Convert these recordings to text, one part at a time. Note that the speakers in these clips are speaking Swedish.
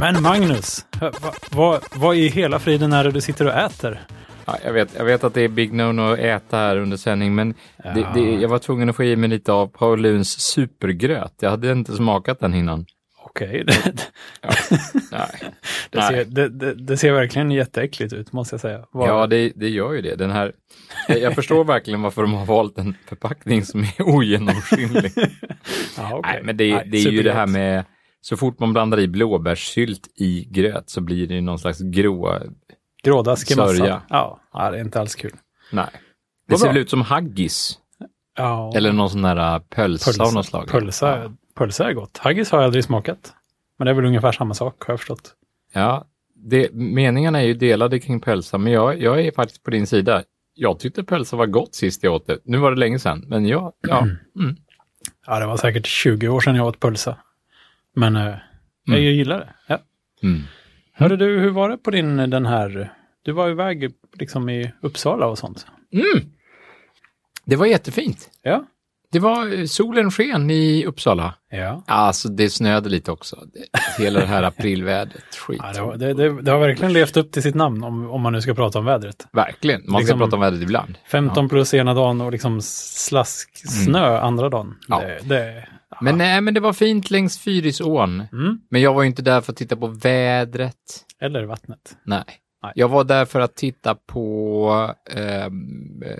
Men Magnus, vad va, va i hela friden är det du sitter och äter? Ja, jag, vet, jag vet att det är big no att äta här under sändning, men Ja. det, det, jag var tvungen att få i mig lite av Pauluns supergröt. Jag hade inte smakat den innan. Okej, Ja. Nej. det, ser, det, det, det ser verkligen jätteäckligt ut måste jag säga. Vad- Ja, det, det gör ju det. Den här, jag, förstår verkligen varför de har valt en förpackning som är ogenomskinlig. ja, okej. Nej, men det, Nej, det är ju det här med, så fort man blandar i blåbärssylt i gröt så blir det ju någon slags grå, Grådaskig massa. Ja, ja, det är inte alls kul. nej. Det Vad ser bra. väl ut som haggis, Ja, eller någon sån där äh, pölsa av något slag. Pölsa, Ja. pölsa är gott. Haggis har jag aldrig smakat. Men det är väl ungefär samma sak har jag förstått. Ja, det, meningarna är ju delade kring pölsa, men jag, jag är faktiskt på din sida. Jag tyckte pölsa var gott sist jag åt det. Nu var det länge sedan, men jag, ja. Mm. Ja, det var säkert 20 år sedan jag åt pölsa. Men eh, jag gillar det. Ja. Mm. Hörde du, hur var det på din den här... Du var iväg liksom i Uppsala och sånt. Det var jättefint. Ja. Det var solen sken i Uppsala. Ja. Alltså det snöade lite också. Hela det här aprilvädret, skit. ja det, var, det, det, det har verkligen levt upp till sitt namn om, om man nu ska prata om vädret. Verkligen, man ska Liksom- prata om vädret ibland. 15 plus ena dagen och liksom slask snö andra dagen. Ja. Det, det, Men nej, men det var fint längs Fyrisån. Mm. Men jag var ju inte där för att titta på vädret. eller vattnet. Nej. Nej. Jag var där för att titta på ehm, eh,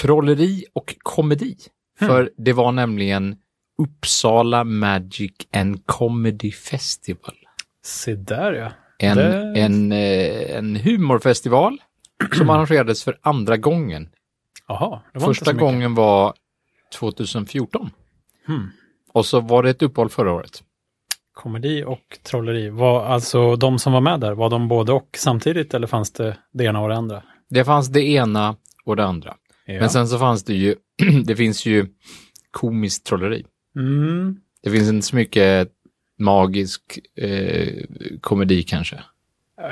trolleri och komedi. Hmm. För det var nämligen Uppsala Magic and Comedy Festival. Se där ja. En, Det- en, eh, en humorfestival som arrangerades för andra gången. Inte Första gången var 2014. Hmm. Och så var det ett uppehåll förra året. Komedi och trolleri. Var alltså de som var med där, var de både och samtidigt eller fanns det det ena och det andra? Det fanns det ena och det andra. Ja. Men sen så fanns det ju, det finns ju komiskt trolleri. Mm. Det finns inte så mycket magisk eh, komedi kanske.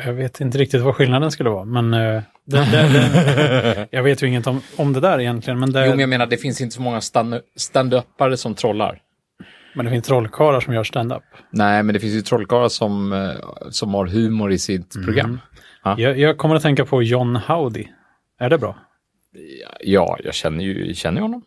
Jag vet inte riktigt vad skillnaden skulle vara, men eh, det, det, det, jag vet ju inget om, om det där egentligen. Men det, Jo, men jag menar, det finns inte så många stand- stand-upare som trollar. men det finns trollkarlar som gör stand-up. Nej, men det finns ju trollkarlar som, eh, som har humor i sitt program. Jag, jag kommer att tänka på John Howdy. Är det bra? Ja, jag känner ju känner ju honom.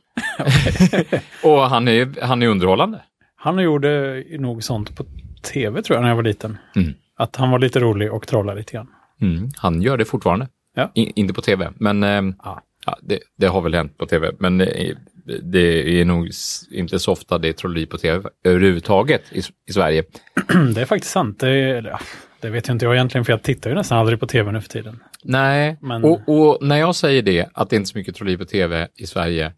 och han är, han är underhållande. Han gjorde nog sånt på tv tror jag när jag var liten. Mm. Att han var lite rolig och trollade lite grann. Mm, han gör det fortfarande. Ja. I, inte på tv, men eh, Ja. ja, det, det har väl hänt på tv. Men eh, det är nog inte så ofta det är trolleri på tv överhuvudtaget i, i Sverige. Det är faktiskt sant. Det, det vet ju inte jag egentligen, för jag tittar ju nästan aldrig på tv nu för tiden. Nej, Men- och, och när jag säger det, att det inte är så mycket trolleri på tv i Sverige,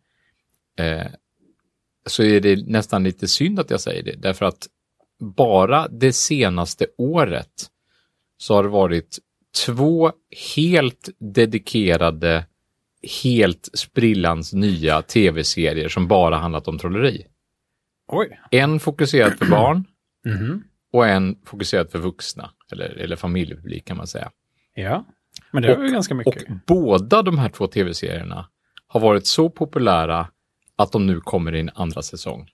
eh, så är det nästan lite synd att jag säger det. Därför att bara det senaste året så har det varit två helt dedikerade, helt sprillans nya tv-serier som bara handlat om trolleri. Oj. En fokuserad för barn Mhm. och en fokuserad för vuxna, eller, eller familjepublik kan man säga. Ja. Men det är ju ganska Och mycket. båda de här två tv-serierna har varit så populära att de nu kommer i en andra säsong.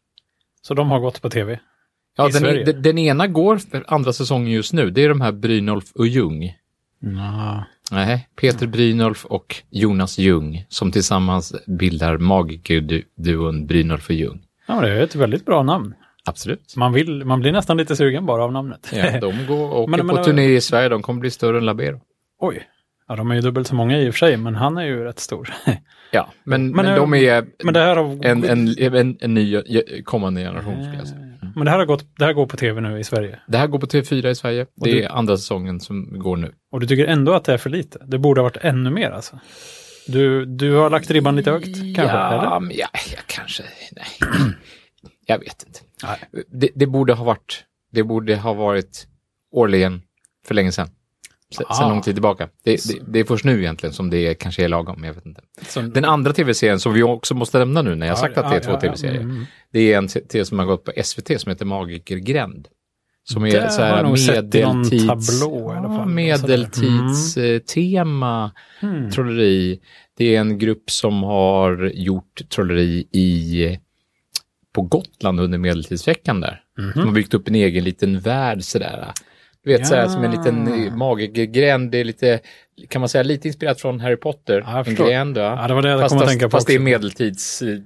Så de har gått på tv. Ja, den, den, den ena går för andra säsongen just nu. Det är de här Brynolf och Ljung. Ja. Nej, Peter Brynolf och Jonas Ljung som tillsammans bildar magikerduon Brynolf och Ljung. ja, det är ett väldigt bra namn. Absolut. Man, vill, man blir nästan lite sugen bara av namnet. Ja, de går och åker Men- men- på turné i Sverige. De kommer bli större än Labero. Oj. Ja, de är ju dubbelt så många i och för sig, men han är ju rätt stor. Ja, men, Men, men, eh, de är men det här har, en, en, en, en ny eh, kommande generation skulle jag säga. men det här, har gått, det här går på tv nu i Sverige. Det här går på TV4 i Sverige. Det du- är andra säsongen som går nu. Och du tycker ändå att det är för lite? Det borde ha varit ännu mer alltså. Du, du har lagt ribban lite högt, kanske? Ja, eller? ja, ja kanske. Nej. jag vet inte. Det, det borde ha varit, det borde ha varit årligen för länge sedan. Se- Ah. Sen lång tid tillbaka. Det, det, det är först nu egentligen som det kanske är lagom, jag vet inte. Så- Den andra tv-serien som vi också måste lämna nu när jag Ja, sagt att det är två tv-serier. mm. Det är en t- som har gått på SVT som heter Magikergränd. Som är så här medeltids... tablå. Ja, medeltidstema, Mm. trolleri. Det är en grupp som har gjort trolleri i på Gotland under medeltidsveckan där. Mhm. Som har byggt upp en egen liten värld sådär. Du vet, så här, Ja. som en liten maggränd. Det är lite, kan man säga, lite inspirerat från Harry Potter. Ja, en gränd, va? Ja, det var det jag fast, kom att tänka på fast det är också. medeltids eh,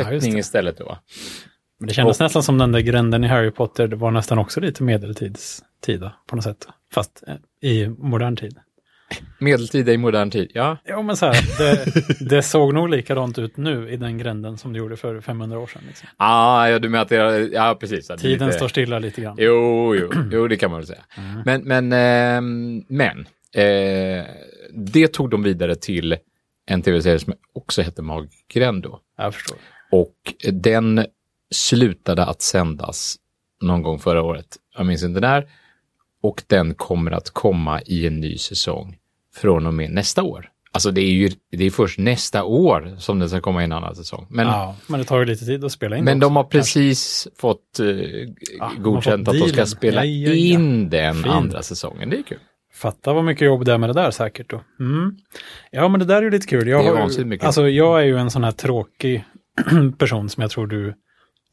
Ja, istället då? Men det kändes Och- nästan som den där gränden i Harry Potter, det var nästan också lite medeltidstida på något sätt. Fast eh, i modern tid. Medeltida i modern tid, ja. Ja, men så här, det, det såg nog likadant ut nu i den gränden som det gjorde för 500 år sedan. Liksom. Ah, ja, du menar att det ja precis. det Tiden lite- står stilla lite grann. Jo, jo, jo, det kan man väl säga. Mm. Men, men, ehm, men eh, det tog de vidare till en tv-serie som också hette Maggränd då. Jag förstår. Och den slutade att sändas någon gång förra året. Jag minns inte när. Och den kommer att komma i en ny säsong från och med nästa år. Alltså det är ju det är först nästa år som den ska komma i en annan säsong. Men, Ja, men det tar ju lite tid att spela in men det de också, har precis fått eh, har godkänt fått att de ska spela Ja, ja, ja. in den Fint. andra säsongen. Det är kul. Fatta vad mycket jobb det är med det där säkert då. Mm. Ja, men det där är ju lite kul. Jag, Det är har mycket. alltså, jag är ju en sån här tråkig person som jag tror du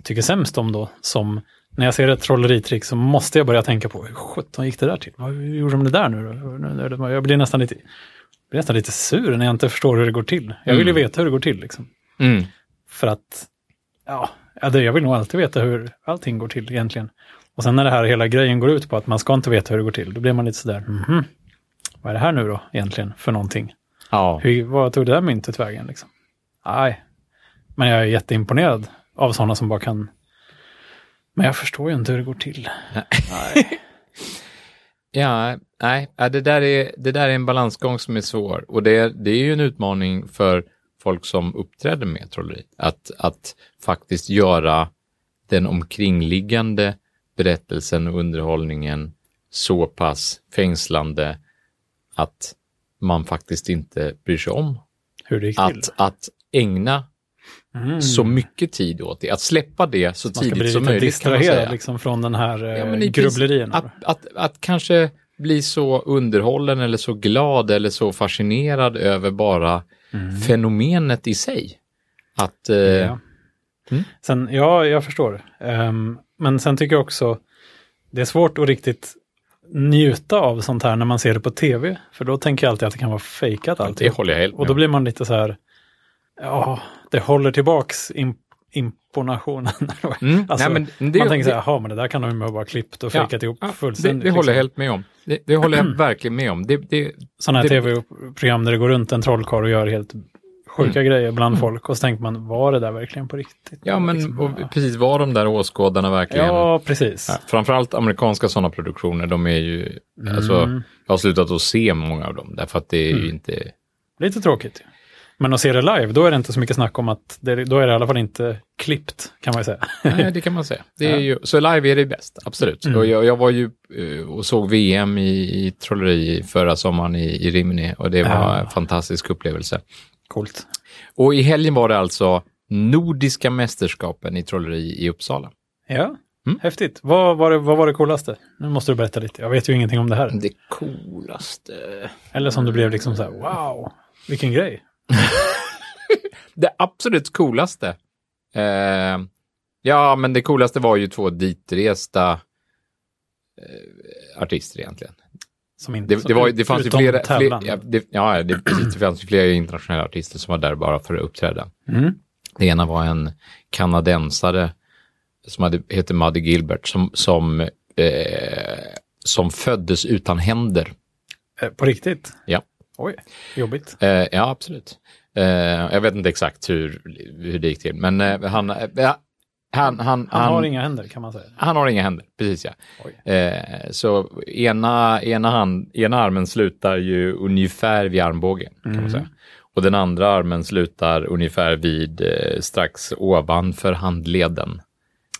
tycker sämst om då. Som när jag ser ett trolleritrick så måste jag börja tänka på hur sjutton gick det där till? Vad hur gjorde de det där nu då? Jag blir nästan lite, blir nästan lite sur när jag inte förstår hur det går till. Jag vill ju Mm. veta hur det går till liksom. Mm. För att, ja, jag vill nog alltid veta hur allting går till egentligen. Och sen när det här hela grejen går ut på att man ska inte veta hur det går till, då blir man lite sådär, mhm, vad är det här nu då egentligen för någonting? Ja. Hur, vad tog det där myntet vägen liksom? Nej, men jag är jätteimponerad av sådana som bara kan, men jag förstår ju inte hur det går till. Nej. Ja, nej, det där, är, det där är en balansgång som är svår. Och det, det är ju en utmaning för folk som uppträder med trolleri. Att, att faktiskt göra den omkringliggande berättelsen och underhållningen så pass fängslande att man faktiskt inte bryr sig om Hur det gick till. att, att ägna Mm. så mycket tid åt det. Att släppa det så man ska bli tidigt som lite möjligt man distraherad säga. liksom från den här Ja, ja, princip grubblerierna. Att, att, att kanske bli så underhållen eller så glad eller så fascinerad över bara fenomenet i sig. Att, eh, Ja. Mm. Sen, ja, jag förstår. Ehm, men sen tycker jag också, det är svårt att riktigt njuta av sånt här när man ser det på tv. För då tänker jag alltid att det kan vara fejkat det alltid. håller jag helt med Och då blir man lite så här, ja, det håller tillbaks im- imponationen. Mm, alltså, nej, men det- man tänker så här, jaha, men det där kan de ju bara klippt och Ja, ihop ja, det, fullständigt. det håller jag liksom. helt med om. Det, det håller jag verkligen med om. Det, det, Sådana här tv-program där det går runt en trollkarl och gör helt sjuka Mm. grejer bland folk. Och så tänker man, var det där verkligen på riktigt? ja, men Liksom, och, precis var de där åskådarna verkligen. Ja, precis. Ja, framförallt amerikanska sådana produktioner, de är ju, alltså, Mm. jag har slutat att se många av dem, därför att det är Mm. ju inte, Lite tråkigt. Men att se det live, då är det inte så mycket snack om att, det, då är det i alla fall inte klippt, kan man ju säga. nej det kan man säga. Det är Ja. ju, så live är det bäst, absolut. Mm. Och jag, jag var ju eh, och såg VM i, i trolleri förra sommaren i, i Rimini och det var Ja. en fantastisk upplevelse. Coolt. Och i helgen var det alltså Nordiska mästerskapen i trolleri i Uppsala. Ja, Mm. häftigt. Vad var, det, vad var det coolaste? Nu måste du berätta lite. Jag vet ju ingenting om det här. Det coolaste... Eller som du blev liksom så här, wow, vilken grej. Det absolut coolaste. Eh, ja, men det coolaste var ju två ditresta eh, artister egentligen. Som inte, Det, det, var, det fanns ju flera, tävlan. fler, ja, det, ja det, precis, det fanns ju flera internationella artister som var där bara för att uppträda. Mm. Det ena var en kanadensare som hade, heter Muddy Gilbert som, som, eh, som föddes utan händer. Eh, På riktigt? Ja. Oj, jobbigt. Eh, ja, absolut. Eh, jag vet inte exakt hur, hur det gick till, men eh, han, eh, han, han, Han, har inga händer kan man säga. han har inga händer, precis ja. Eh, så ena, ena, hand, ena armen slutar ju ungefär vid armbågen, kan man Mm. säga. Och den andra armen slutar ungefär vid eh, strax ovanför handleden.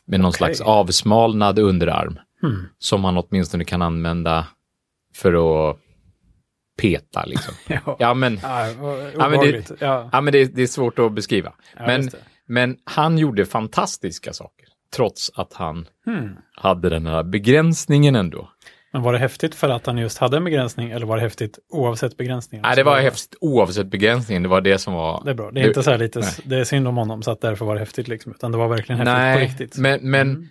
Med någon Okej. slags avsmalnad underarm. Hmm. Som man åtminstone kan använda för att peta liksom. Ja, Ja, men, Ah, vad men det- ja, ja, men det, det är svårt att beskriva. ja, men, men han gjorde fantastiska saker. Trots att han Hmm. hade den här begränsningen ändå. Men var det häftigt för att han just hade en begränsning eller var det häftigt oavsett begränsningen? Nej, det var häftigt oavsett begränsningen. Det var det som var... Det är bra. Det är inte så här lite, det är synd om honom så att därför var det häftigt liksom, utan det var verkligen häftigt på Nej, riktigt. men, men, Mm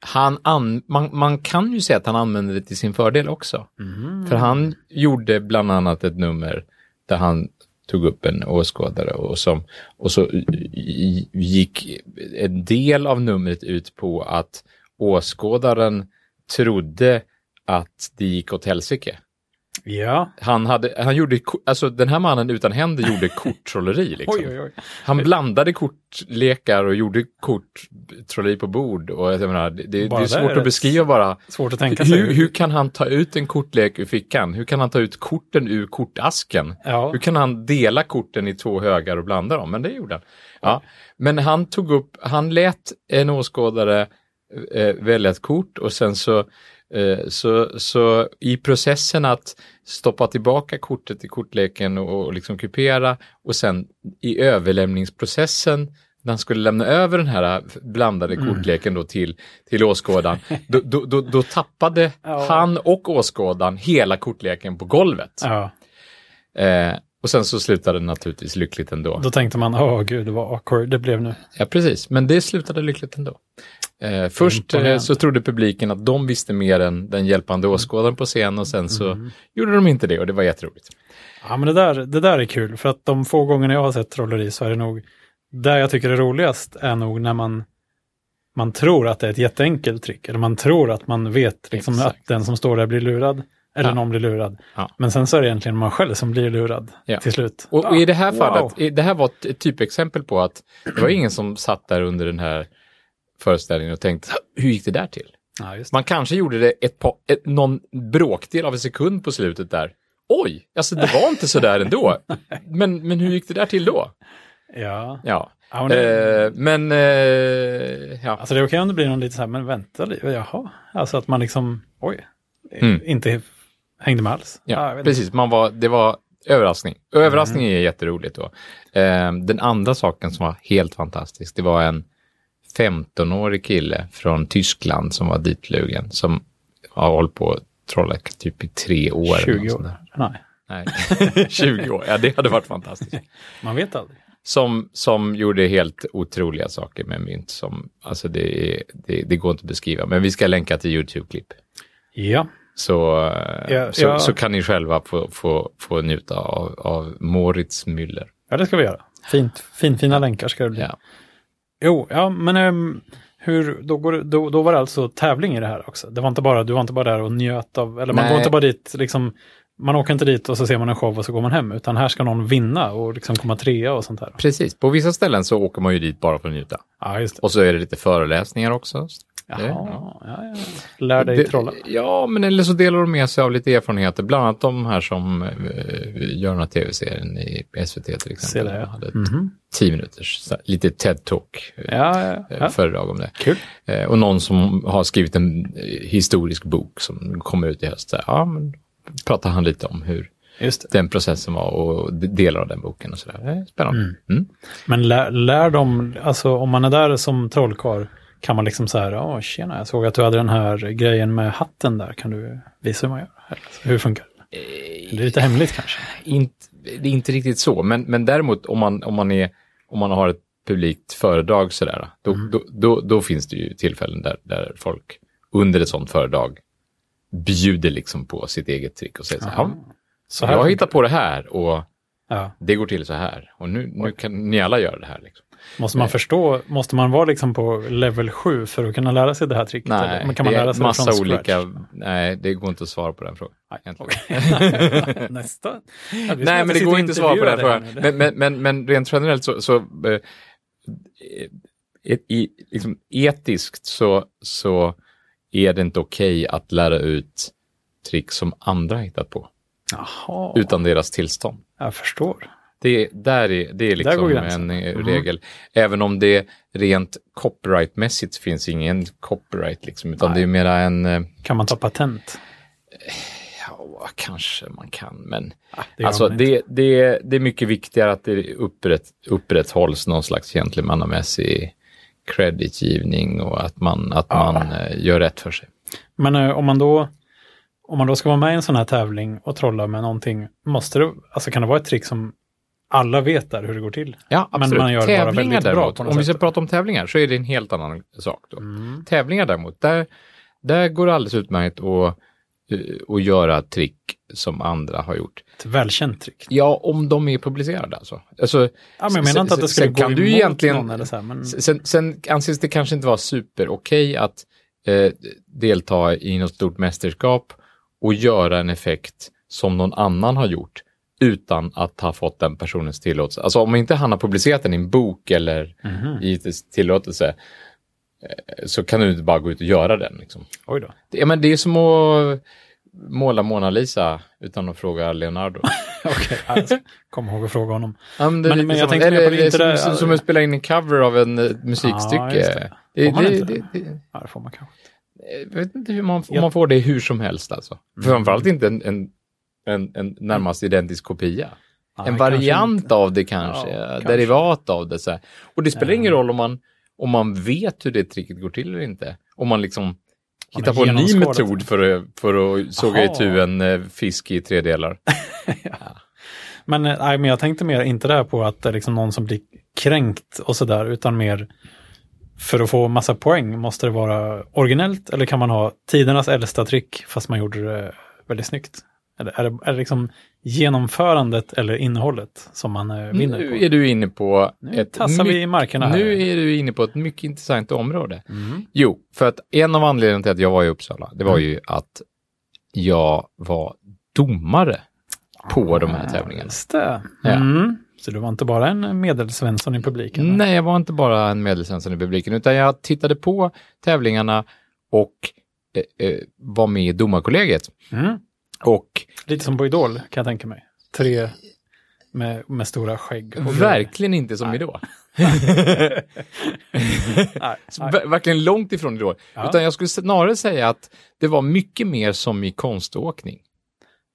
han an, man, man kan ju säga att han använde det till sin fördel också. Mm. För han gjorde bland annat ett nummer där han tog upp en åskådare och, som, och så gick en del av numret ut på att åskådaren trodde att det gick åt helsike. Ja. Han, hade, han gjorde, alltså den här mannen utan händer gjorde korttrolleri. Liksom. Oj, oj, oj. Han blandade kortlekar och gjorde korttrolleri på bord. Och jag menar, det, det, är svårt är att beskriva bara. Svårt att tänka sig. Hur, hur kan han ta ut en kortlek ur fickan? Hur kan han ta ut korten ur kortasken? Ja. Hur kan han dela korten i två högar och blanda dem? Men det gjorde han. Ja. Men han tog upp, han lät en åskådare eh, välja ett kort och sen så, eh, så, så i processen att stoppa tillbaka kortet i kortleken och, och liksom kupera och sen i överlämningsprocessen när han skulle lämna över den här blandade kortleken då till, till åskådaren, då, då, då, då tappade Ja. han och åskådaren hela kortleken på golvet. Ja. Eh, och sen så slutade det naturligtvis lyckligt ändå. Då tänkte man, åh gud, vad awkward det blev nu. Ja, precis. Men det slutade lyckligt ändå. Eh, först eh, så trodde publiken att de visste mer än den hjälpande åskådaren på scen och sen så gjorde de inte det och det var jätteroligt. Ja, men det där, det där är kul, för att de få gångerna jag har sett trolleri så är det nog, där jag tycker det är roligast är nog när man, man tror att det är ett jätteenkelt trick, eller man tror att man vet liksom Exakt. att den som står där blir lurad, eller Ja. någon blir lurad. Ja. Men sen så är det egentligen man själv som blir lurad Ja. till slut. Och, och i det här Wow. fallet, i- det här var ett typexempel på att det var ingen som satt där under den här föreställningen och tänkte, hur gick det där till? Ja, det. Man kanske gjorde det ett par, ett, någon bråkdel av en sekund på slutet där. Oj, alltså det var inte så där ändå. Men, men hur gick det där till då? Ja. Ja, Ja, eh, men eh, ja. alltså det är okej om det blir någon lite så här, men vänta lite, jaha. Alltså att man liksom, oj, Mm. inte hängde med alls. Ja, inte. precis. Man var, det var överraskning. Överraskning är jätteroligt då. Eh, den andra saken som var helt fantastisk, det var en 15-årig kille från Tyskland som var ditlugen, som har hållit på att trolla typ i tre år. eller 20 något sånt år. Nej, Nej, 20 år. Ja, det hade varit fantastiskt. man vet aldrig. Som, som gjorde helt otroliga saker med mynt. Som, alltså det, är- det, det går inte att beskriva, men vi ska länka till YouTube-klipp. Ja, Så, Ja, så, ja. så kan ni själva få, få, få njuta av, av Moritz Müller. ja det ska vi göra. Fint, fin, fina länkar ska det bli. Ja. Jo, ja, men ehm, hur, då, går, då, då var det alltså tävling i det här också? Det var inte bara, du var inte bara där och njöt av, eller man Nej. går inte bara dit, liksom, man åker inte dit och så ser man en show och så går man hem, utan här ska någon vinna och liksom komma trea och sånt här. Precis, på vissa ställen så åker man ju dit bara för att njuta. Ja, just det. Och så är det lite föreläsningar också. Jaha, Det- ja, ja. Lär dig Det- trolla. Ja, men eller så delar de med sig av lite erfarenheter. Bland annat de här som eh, gör den här tv-serien i SVT till exempel. Det, ja. hade ett Mhm. tio minuters, lite TED-talk. eh, Ja, ja, eh, ja. Föredrag om det. Kul. Eh, och någon som har skrivit en historisk bok som kommer ut i höst. Ja, men pratar han lite om hur den processen var och delar av den boken och sådär. Spännande. Mm. Men lär, lär de, alltså om man är där som trollkarl, kan man liksom så här, ja tjena, jag såg att du hade den här grejen med hatten där, kan du visa hur man gör? Hur funkar det? Det är lite hemligt kanske. Inte, det är inte riktigt så, men, men däremot om man, om, man är, om man har ett publikt föredrag sådär, då, då, då, då finns det ju tillfällen där, där folk under ett sånt föredrag bjuder liksom på sitt eget trick och säger så här, Jaha. "Ja, Så jag här, hittat på det här och ja. det går till så här och nu, nu kan ni alla göra det här. Liksom. Måste man förstå, måste man vara liksom på level 7 för att kunna lära sig det här tricket? Nej, eller? Kan man det lära är sig det massa från olika, scratch? nej det går inte att svara på den frågan. Nej. Nästa. Ja, Nej, men det går inte att svara på den frågan. Men, men, men, men rent generellt så, så eh, i, liksom, etiskt så, så är det inte okej att lära ut trick som andra hittat på Jaha, utan deras tillstånd. jag förstår. Det, där är, det är liksom en eh, Mhm. regel. Även om det rent copyrightmässigt finns ingen copyright, liksom, utan Nej. det är mera en... eh, Kan man ta patent? Ja, kanske man kan, men Ah, det alltså, det, det, det är mycket viktigare att det upprätt, upprätthålls någon slags gentlemannamässig creditgivning och att man, att Ja. man eh, gör rätt för sig. Men eh, om man då om man då ska vara med i en sån här tävling och trolla med någonting, måste det, alltså kan det vara ett trick som alla vet där hur det går till. Ja, Men absolut. man gör det bara tävlingar väldigt bra däremot, något om vi ska sätt. prata om tävlingar så är det en helt annan sak. Då. Mm. Tävlingar däremot, där, där går det alldeles utmärkt att, eh, att göra trick som andra har gjort. Ett välkänt trick. Ja, om de är publicerade alltså. alltså Ja, men jag menar inte att det skulle gå kan du emot egentligen- någon eller så här, men Sen, sen anses det kanske inte vara super okej att eh, delta i något stort mästerskap och göra en effekt som någon annan har gjort utan att ha fått den personens tillåtelse. Alltså om inte han har publicerat den i en bok eller i ett tillåtelse eh, så kan du inte bara gå ut och göra den. Liksom. oj då. Det, ja, men det är som att måla Mona Lisa utan att fråga Leonardo. Okej, alltså, kom ihåg att fråga honom. Ja, men det Men- jag som- tänkte mer eller, på det, inte som, det- som, som att spela in en cover av en eh, musikstycke. Ja, det. Får man det, inte det, det? det, Ja, det får man kanske. jag vet inte hur man, Jag- man får det hur som helst alltså. Mm. Framförallt inte en, en, en, en närmast identisk kopia. Ja, en variant inte. av det kanske, Ja, ja, kanske. derivat av det. Så här. Och det spelar Ja. ingen roll om man, om man vet hur det tricket går till eller inte. Om man liksom hittar på en ny metod för att, för att såga itu en eh, fisk i tre delar. Men, eh, nej, men jag tänkte mer, inte det här på att det är liksom någon som blir kränkt och sådär, utan mer för att få massa poäng, måste det vara originellt eller kan man ha tidernas äldsta trick fast man gjorde det väldigt snyggt? Är det, är det liksom genomförandet eller innehållet som man eh, vinner Nu på? är du inne på Nu ett tassar vi i markerna här. Nu är du inne på ett mycket intressant område. Mm. Jo, för att en av anledningarna till att jag var i Uppsala, det var Mm. ju att jag var domare på de här Ah, tävlingarna. Just det. Ja. Mm. Så du var inte bara en medelsvensson i publiken? Nej, jag var inte bara en medelsvensson i publiken, utan jag tittade på tävlingarna och eh, eh, var med i domarkollegiet. Mm. Och Lite som på Idol kan jag tänka mig. Tre med, med stora skägg. verkligen inte som. Idol. Verkligen långt ifrån Idol. Ja. Utan jag skulle snarare säga att det var mycket mer som i konståkning.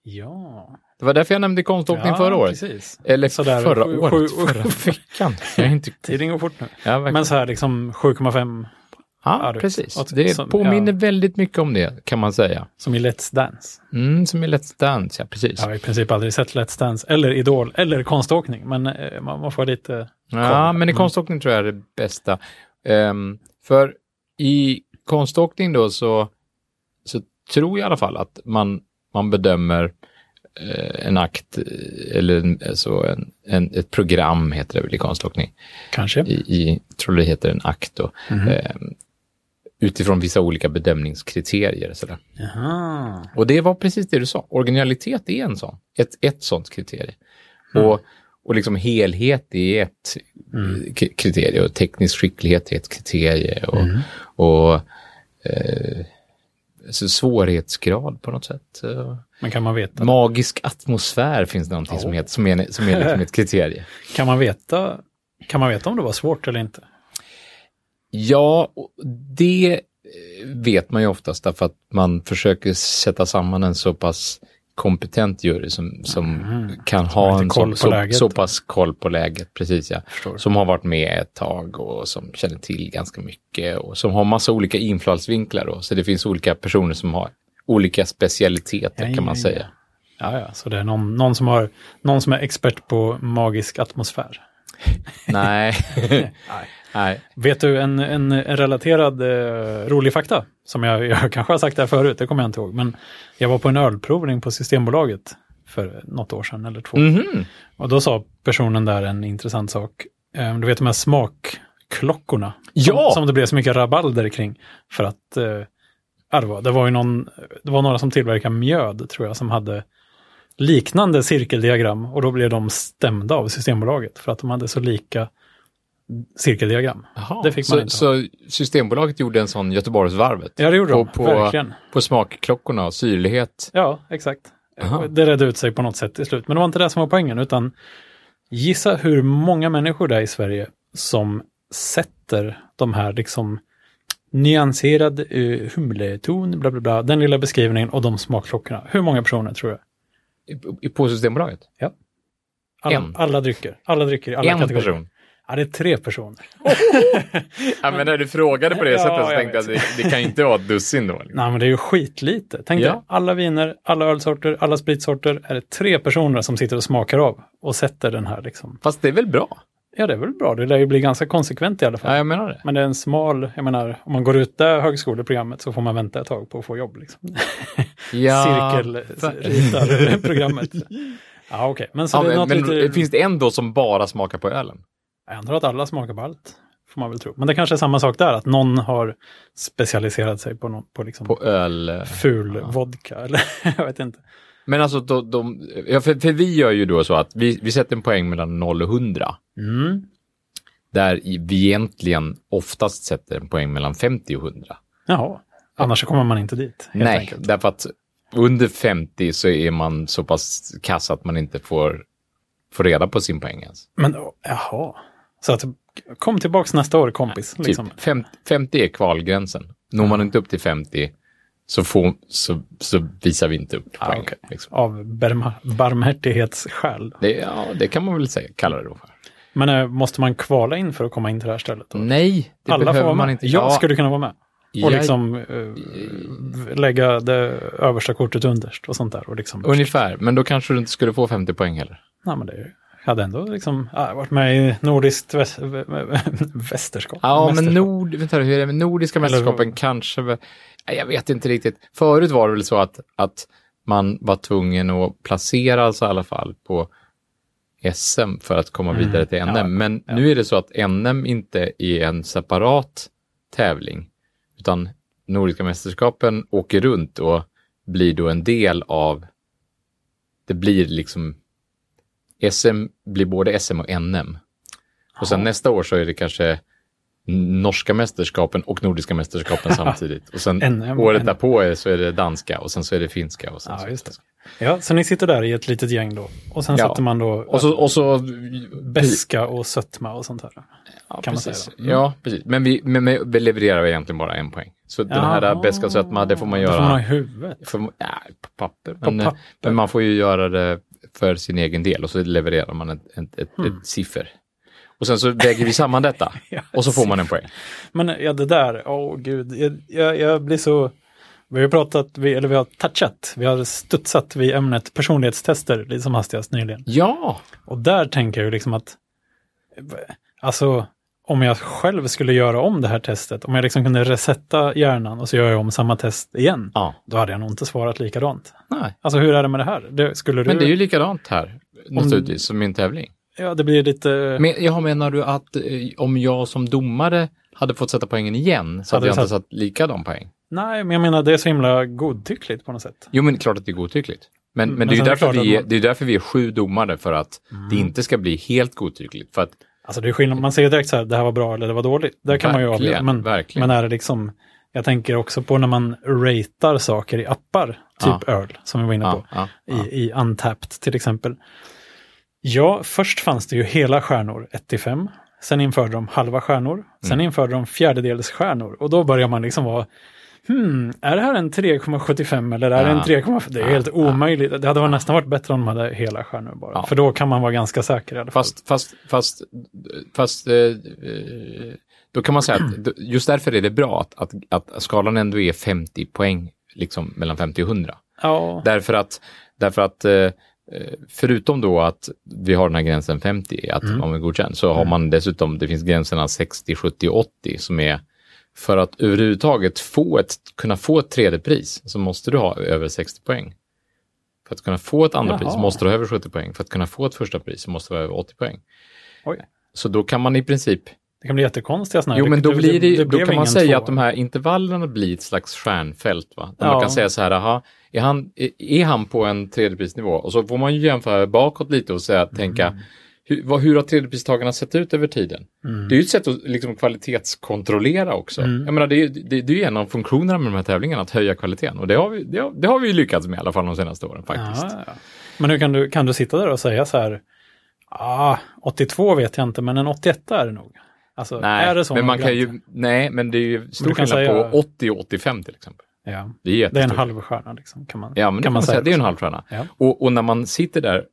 Ja. Det var därför jag nämnde konståkning ja, förra året. Precis. Eller Sådär, förra sju- året, sju- förra veckan. Jag är inte... Tiden går fort nu. Ja. Men så här liksom 7,5 ja, du- precis. och- Det som- påminner ja. väldigt mycket om det, kan man säga. som i Let's Dance. Mm, som i Let's Dance, ja, precis. Jag har i princip aldrig sett Let's Dance eller Idol eller konståkning. Men eh, man, man får lite... Ja, koll. men i Mm. konståkning tror jag är det bästa. Ehm, för i konståkning då så, så tror jag i alla fall att man, man bedömer eh, en akt eh, eller en, alltså en, en, ett program heter det väl i konståkning. Kanske. I, i tror det heter en akt då. Mhm. Ehm, utifrån vissa olika bedömningskriterier. Sådär. Jaha. Och det var precis det du sa. Originalitet är en sån. Ett, ett sånt kriterie. Mm. Och, och liksom helhet är ett Mm. k- kriterie och teknisk skicklighet är ett kriterie. Och, Mm. och eh, så svårighetsgrad på något sätt. Men kan man veta? Magisk atmosfär finns det någonting som, Oh. heter, som är, som är liksom ett kriterie. Kan man veta? Kan man veta om det var svårt eller inte? Ja, det eh, vet man ju oftast därför att man försöker sätta samman en så pass kompetent jury som, som kan har ha en så, på så, så pass koll på läget, precis ja. Förstår. Som har varit med ett tag och som känner till ganska mycket och som har massa olika infallsvinklar då. Så det finns olika personer som har olika specialiteter Ja, kan man ja, säga. Ja, ja, så det är någon, någon, som har, någon som är expert på magisk atmosfär. Nej. Nej. Nej. Vet du en, en, en relaterad eh, rolig fakta? Som jag, jag kanske har sagt det här förut, det kommer jag inte ihåg. Men jag var på en ölprovning på Systembolaget för något år sedan eller två. Mhm. Och då sa personen där en intressant sak. Eh, du vet de här smakklockorna. Ja! Som, som det blev så mycket rabalder kring. För att eh, det, var, det var ju någon, det var några som tillverkade mjöd tror jag som hade liknande cirkeldiagram och då blev de stämda av Systembolaget för att de hade så lika cirkeldiagram. Jaha, Det fick man så, inte så Systembolaget gjorde en sån Göteborgsvarvet? Ja, det gjorde de. på, på, Verkligen. på smakklockorna och syrlighet. Ja, exakt. Aha. Det redde ut sig på något sätt till slut. Men det var inte det som var poängen, utan gissa hur många människor det är i Sverige som sätter de här liksom nyanserad uh, humleton, bla bla bla, den lilla beskrivningen och de smakklockorna. Hur många personer tror? I- i- På Systembolaget? Alla, En. alla drycker, alla drycker i alla en kategorier. person? Ja, det är tre personer. Ja, men när du frågade på det Ja, sättet så jag tänkte jag att det, det kan inte vara ett dussin då. Liksom. Nej, men det är ju skitlite. Tänk Ja. dig, alla viner, alla ölsorter, alla spritsorter är det tre personer som sitter och smakar av och sätter den här liksom. Fast det är väl bra? Ja, det är väl bra. Det lär ju bli ganska konsekvent i alla fall. Ja, jag menar det. Men det är en smal, jag menar, om man går ut det högskoleprogrammet så får man vänta ett tag på att få jobb. Liksom. Ja, Cirkelritarprogrammet. ja, okej. Men så Ja, det men, men lite... finns det en då som bara smakar på ölen? Jag antar att alla smakar på allt. Får man väl tro. Men det kanske är samma sak där, att någon har specialiserat sig på, någon, på, liksom På öl? eh, ful ja. vodka. Eller jag vet inte. Men alltså, de, de, ja, för, för vi gör ju då så att vi, vi sätter en poäng mellan 0 och 100. Mm. Där vi egentligen oftast sätter en poäng mellan 50 och 100. Jaha, annars kommer man inte dit. Nej, enkelt. därför att under 50 så är man så pass kass att man inte får, får reda på sin poäng ens. Men jaha. Så att, kom tillbaks nästa år kompis. Typ Liksom. 50, 50 är kvalgränsen. Når man inte upp till 50 så, får, så, så visar vi inte upp Ah, poängen. okej. liksom. Av barmhärtighetsskäl. det, ja, det kan man väl säga, kalla det då för. Men eh, måste man kvala in för att komma in till det här stället? Då? Nej, det Alla får behöver vara man med. inte. Jag Ja, skulle kunna vara med. Och jag- liksom eh, lägga det översta kortet underst och sånt där. Och liksom, Ungefär, men då kanske du inte skulle få 50 poäng heller. Nej, men det är- hade ändå liksom, ja, varit med i nordiskt väs, vä- vä- västerskap. Ja, men nord, vänta, hur är det med nordiska Eller- mästerskapen kanske? väl- Nej, Jag vet inte riktigt. Förut var det väl så att, att man var tvungen att placera sig i alla fall på SM för att komma Mm, vidare till NM. ja, men ja. nu är det så att NM inte är en separat tävling, utan Nordiska mästerskapen åker runt och blir då en del av, det blir liksom, SM blir både SM och NM. Och sen Ja. nästa år så är det kanske norska mästerskapen och nordiska mästerskapen samtidigt. Och sen NM, året NM. därpå är, så är det danska och sen så är det finska. Och sen Ja, så just det. Ja, så ni sitter där i ett litet gäng då. Och sen Ja. sätter man då Och så, och så beska och sötma och sånt här. ja, kan man precis. säga då. Mm. Ja, precis. Men vi, men, men vi levererar egentligen bara en poäng. Så den här beska och sötma, det får man Det göra får man ha i huvudet. för, ja, på papper. På Men, papper. men man får ju göra det för sin egen del och så levererar man ett, ett, ett, Mm. ett siffer. Och sen så väger vi samman detta Ja, och så får man en poäng. Men ja, det där, åh gud, jag, jag, jag blir så... Vi har pratat, vi, eller vi har touchat, vi har studsat vid ämnet personlighetstester lite som hastigast nyligen. Ja, Och där tänker jag liksom att, alltså om jag själv skulle göra om det här testet, om jag liksom kunde resetta hjärnan och så gör jag om samma test igen, ja. då hade jag nog inte svarat likadant. Nej. Alltså hur är det med det här? Det, skulle du... Men det är ju likadant här, naturligtvis, som i en tävling. Ja, det blir lite... Men, jag menar du att eh, om jag som domare hade fått sätta poängen igen så hade Hade jag du inte satt likadan poäng? Nej, men jag menar det är så himla godtyckligt på något sätt. Jo, men klart att det är godtyckligt. Men, Mm, men, det, är ju därför vi är, man- det är därför vi är sju domare, för att det inte ska bli helt godtyckligt. För att, Alltså det är skillnad, man säger direkt så här, det här var bra eller det var dåligt. Där kan man ju Verkligen, avgöra. Men, verkligen. men är det liksom, jag tänker också på när man ratear saker i appar, typ Ja. öl, som vi var inne på, ja, ja. i, i Untapped till exempel. Ja, först fanns det ju hela stjärnor, 1 till 5. Sen införde de halva stjärnor. Sen Mm. införde de fjärdedels stjärnor. Och då börjar man liksom vara, hmm, är det här en 3,75 eller är det en Ja. 3,5? Det är helt ja. omöjligt. Det hade varit nästan varit bättre om de hade hela stjärnor bara. För då kan man vara ganska säker i alla fall. Fast, fast, fast, fast eh, eh, då kan man säga att just därför är det bra att, att, att skalan ändå är 50 poäng, liksom mellan 50 och 100. ja. Därför att, därför att eh, eh, förutom då att vi har den här gränsen 50, att Mm. man är godkänd, så har man dessutom, det finns gränserna 60, 70, 80 som är för att överhuvudtaget få ett, kunna få ett tredje pris så måste du ha över 60 poäng. För att kunna få ett andra Jaha. pris måste du ha över 70 poäng. För att kunna få ett första pris så måste du ha över 80 poäng. Oj. Så då kan man i princip Det kan bli jättekonstiga sådana Jo, men då, blir det, då blev kan man säga tvåa. att de här intervallerna blir ett slags stjärnfält. Va? Där Ja. Man kan säga så här, aha, är, han, är, han på en tredjeprisnivå? Och så får man ju jämföra bakåt lite och säga, tänka, hur, vad, hur har tredjepristagarna sett ut över tiden? Mm. Det är ju ett sätt att liksom, kvalitetskontrollera också. Mm. Jag menar, det, är, det, det är ju en av funktionerna med de här tävlingarna, att höja kvaliteten. Och det har vi, det har, det har vi ju lyckats med i alla fall de senaste åren faktiskt. Ja, ja. Men hur kan du, kan du sitta där och säga så här, ah, 82 vet jag inte, men en 81 är det nog. Alltså, Nej, men man kan ju, nej, men det är ju stor skillnad säga- på 80 och 85 till exempel. Ja, Det är, det är en jättestor halv stjärna liksom, kan man, Ja, men kan man säga. Det är en också. halvstjärna. Ja. Och, och när man sitter där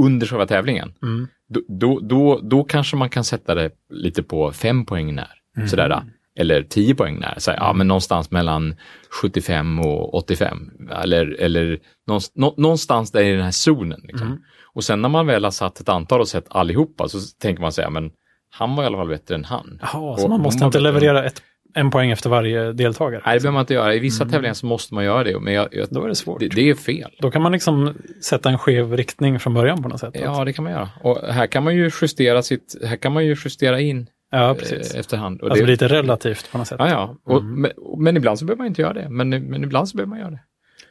under själva tävlingen, Mm. då, då, då, då kanske man kan sätta det lite på fem poäng när. Mm. Sådär, eller 10 poäng när. Så, ja, men någonstans mellan 75 och 85. Eller, eller någonstans, nå, någonstans där i den här zonen. Liksom. Mm. Och sen när man väl har satt ett antal och sett allihopa så tänker man säga, men han var i alla fall bättre än han. Jaha, så man måste inte leverera ett, en poäng efter varje deltagare? Nej, det behöver man inte göra. I vissa Mm. tävlingar så måste man göra det. Men jag, jag, Då är det svårt. det, det är fel. Då kan man liksom sätta en skev riktning från början på något sätt. Ja, det kan man göra. Och här kan man ju justera sitt, här kan man ju justera in ja precis. eh, efterhand. Och Alltså det, lite relativt på något sätt. ja, ja. Och, Mm. men, men ibland så behöver man inte göra det. Men, men ibland så behöver man göra det.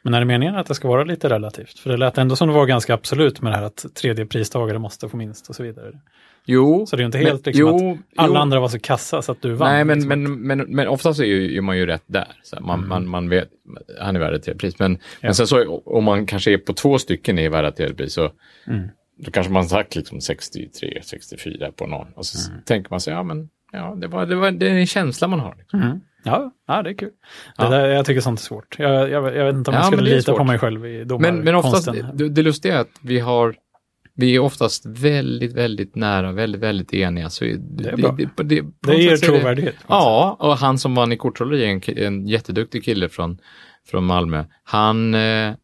Men är det meningen att det ska vara lite relativt? För det lät ändå som det var ganska absolut med det här att tredje pristagare måste få minst och så vidare. Jo, Så det är inte men- helt liksom jo, att alla jo. andra var så kassa så att du vann. Nej, men, liksom. men, men, men oftast är, ju, är man ju rätt där. Så här, man, Mm. man, man vet, han är värd ett tredje pris. Men, Ja. men sen så om man kanske är på två stycken i värda ett tredje pris så Mm. då kanske man sagt liksom 63, 64 på någon. Och så Mm. tänker man sig, ja men ja, det, var, det, var, det är en känsla man har. Liksom. Mm. Ja, ja, det är kul. Det Ja. där, jag tycker sånt är svårt. Jag, jag, jag vet inte om Ja, jag skulle men är lita på svårt. mig själv i Men, domarkonsten. men oftast, det, det lustiga är att vi har vi är oftast väldigt, väldigt nära, väldigt, väldigt eniga. Så det, är bra. Det, det, det, det ger det- trovärdighet. Ja, och han som vann i kortrolleri, en, en jätteduktig kille från, från Malmö, han, eh, eh,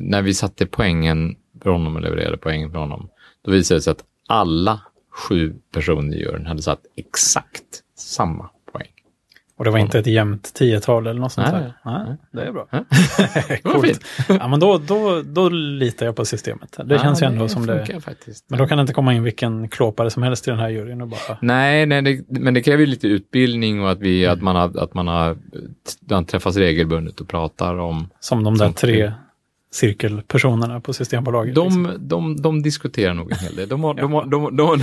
när vi satte poängen för honom och levererade poängen för honom, då visade det sig att alla sju personer i juryn hade satt exakt samma. Och det var inte ett jämnt tiotal eller något sånt Nej, där. Nej, det är bra. Ja. Det Coolt. Ja, men då, då, då litar jag på systemet. Det känns ju ändå som det. Faktiskt. Men då kan det inte komma in vilken klåpare som helst i den här juryn och bara... Nej, nej det, men det kräver ju lite utbildning och att, vi, Mm. att man har, att man har man träffas regelbundet och pratar om... Som de där Som- tre cirkelpersonerna på Systembolaget. liksom. De, de, de diskuterar nog en hel del. De har, de, har, de, de,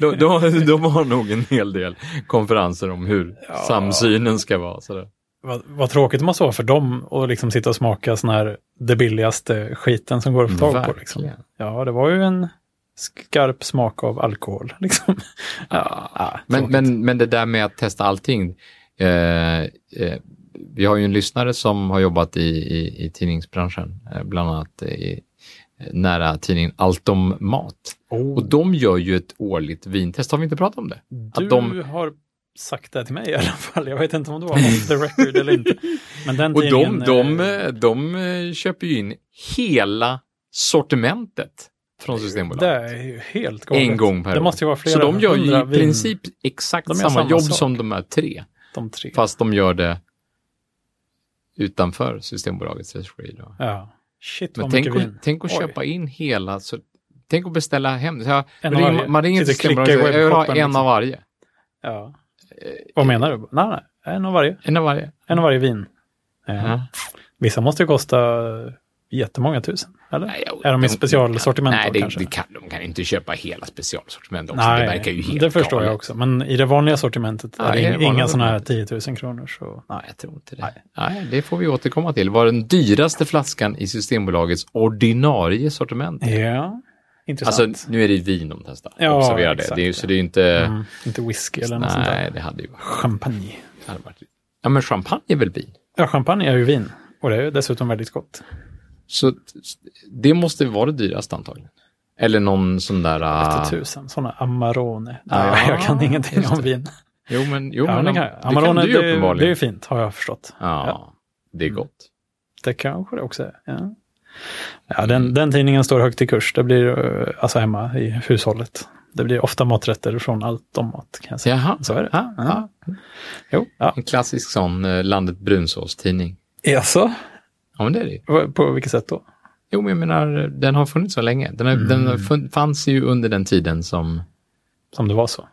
de, de, de, de har nog en hel del konferenser om hur Ja. samsynen ska vara. Sådär. Vad, vad tråkigt det måste vara för dem att liksom sitta och smaka sån här det billigaste skiten som går att få tag på. Liksom. Ja, det var ju en skarp smak av alkohol. Liksom. Ja, ja, Men, men, men det där med att testa allting. Eh, eh, vi har ju en lyssnare som har jobbat i, i, i tidningsbranschen, eh, bland annat i, eh, nära tidningen Allt om mat. Oh, Och de gör ju ett årligt vintest, har vi inte pratat om det? du de- har sagt det till mig i alla fall. Jag vet inte om det var off the record eller inte. Men den Och de, de, eh, de köper ju in hela sortimentet från det Systembolaget. är ju helt galet. En gång per Det år. måste ju vara flera Så de gör ju i vin, princip exakt De gör samma, samma jobb sak. som de här tre. de tre. Fast de gör det utanför Systembolagets regi. Då. Ja. Shit Men tänk, vin. tänk att köpa in hela, så, tänk att beställa hem. Jag, ring, man ringer till och Systembolaget och säger, jag vill ha en liksom. av varje. Ja. Vad menar du? Nej, nej. En av varje. En av varje. En av varje vin. Eh, Ja. Vissa måste ju kosta jättemånga tusen, eller? Nej, jag- är de i specialsortiment Nej, det, kanske? det kan, de kan inte köpa hela specialsortiment också. Nej, det verkar ju helt det förstår galet. jag också. Men i det vanliga sortimentet Ja, är det det inga sådana här sortimentet. 10 000 kronor. Så, Nej, jag tror inte det. Nej. Nej. det får vi återkomma till. Vad den dyraste flaskan i Systembolagets ordinarie sortiment ja, intressant. Alltså, nu är det vin de testar. Ja, Observera det. det är, så det är inte... mm, inte whisky eller något sånt nej, det hade ju varit... Champagne. ja, men champagne är väl vin? Ja, champagne är ju vin. Och det är ju dessutom väldigt gott. Så det måste vara det dyraste antagligen. Eller någon sån där... Uh, tusen, sådana Amarone. Ja, Nej, jag kan ingenting om vin. jo, men, jo, ja, men det kan det Amarone, kan du det, det är uppenbarligen. fint, har jag förstått. Ja, det är gott. Det kanske det också är. Ja, ja den, den tidningen står högt i kurs. Det blir eh, alltså hemma i hushållet. Det blir ofta maträtter från allt om mat. Kan jag säga. Jaha. Så är det. Ja, ja. Jo, ja. En klassisk sån eh, landet brunsås-tidning. Jaså? Ja, men det är det. På- vilket sätt då? Jo, men jag menar, den har funnits så länge. Den, har, den har fun- fanns ju under den tiden som, Som det var så.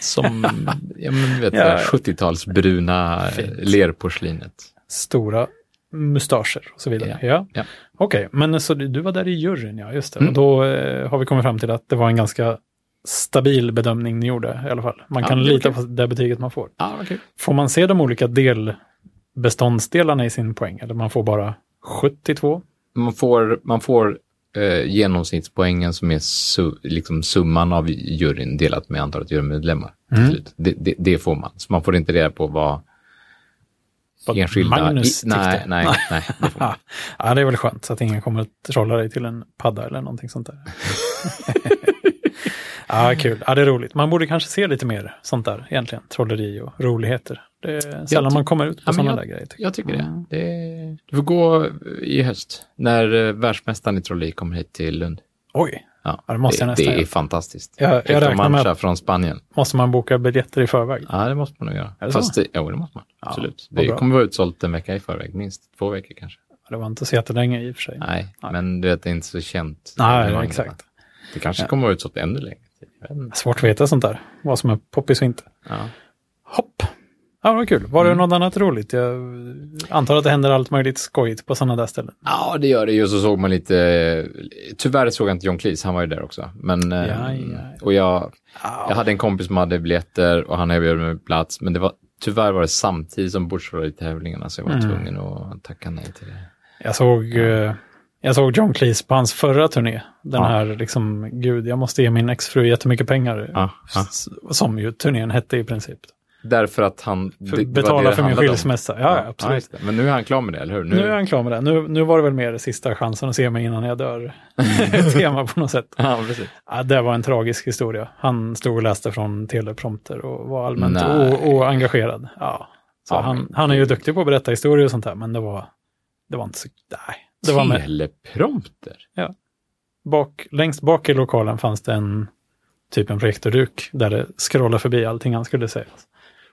som ja, men, du vet, Ja, det ja. där 70-talsbruna Fint. lerporslinet. Stora mustascher och så vidare. Ja. Ja. Okej, men så du, var där i juryn, ja just det. Mm. Och då eh, har vi kommit fram till att det var en ganska stabil bedömning ni gjorde i alla fall. Man Ja, kan lita på det betyget man får. Ja, okej. Får man se de olika delbeståndsdelarna i sin poäng? Eller man får bara 72? Man får, man får eh, genomsnittspoängen som är su, liksom summan av juryn delat med antalet jurymedlemmar. Mm. Det, det, det får man. Så man får inte reda på vad Vad enskilda... Magnus i, nej, nej, nej, det får man. Ja, ja, det är väl skönt så att ingen kommer att trolla dig till en padda eller någonting sånt där. Ja, kul. Ja, det är roligt. Man borde kanske se lite mer sånt där egentligen. Trolleri och roligheter. Det är sällan man kommer ut på Ja, sådana jag- där grejer. tycker Jag tycker det. det. Du får gå i höst när eh, världsmästaren i trolleri kommer hit till Lund. jag. Oj, Ja, det måste jag det, nästan det är göra. fantastiskt. Jag- jag Hector räknar med från Spanien. måste man boka biljetter i förväg? Ja, det måste man nog göra. Är det Fast det, jo, det måste man. Ja, Absolut. Det bra. kommer vara utsålt en vecka i förväg, minst två veckor kanske. Det var inte så jättelänge i och för sig. Nej, Nej. men du vet, det är inte så känt. Nej, evenemang, exakt. Det kanske Ja. kommer vara utsålt ännu längre. Svårt att veta sånt där. Vad som är poppis och inte. Ja. Hopp. Ja, vad kul. Var det Mm. något annat roligt? Jag antar att det händer allt möjligt skojigt på sådana där ställen. ja, det gör det ju. Så såg man lite... Tyvärr såg jag inte John Cleese, han var ju där också. Men, eh, Ja, ja. Och jag, jag hade en kompis som hade biljetter och han erbjöd mig plats. Men det var, tyvärr var det samtidigt som Bush var i tävlingarna så jag var Mm. tvungen att tacka nej till det. Jag såg, eh, jag såg John Cleese på hans förra turné. Den Ja. här liksom, gud, jag måste ge min exfru jättemycket pengar. Ja, ja. Som ju turnén hette i princip. Därför att han... För, betala för min handlade om. skilsmässa. Ja, ja, absolut. det. Men nu är han klar med det, eller hur? Nu är han klar med det. Nu, nu var det väl mer sista chansen att se mig innan jag dör. Tema på något sätt. Ja, precis. Ja, det var en tragisk historia. Han stod och läste från teleprompter och var allmänt oengagerad. Ja. Så Ja, han, han är ju duktig på att berätta historier och sånt där, men det var, det var inte så... Nej. Det var med, Teleprompter? bak, längst bak i lokalen fanns det en typ en projektorduk där det scrollade förbi allting han skulle säga.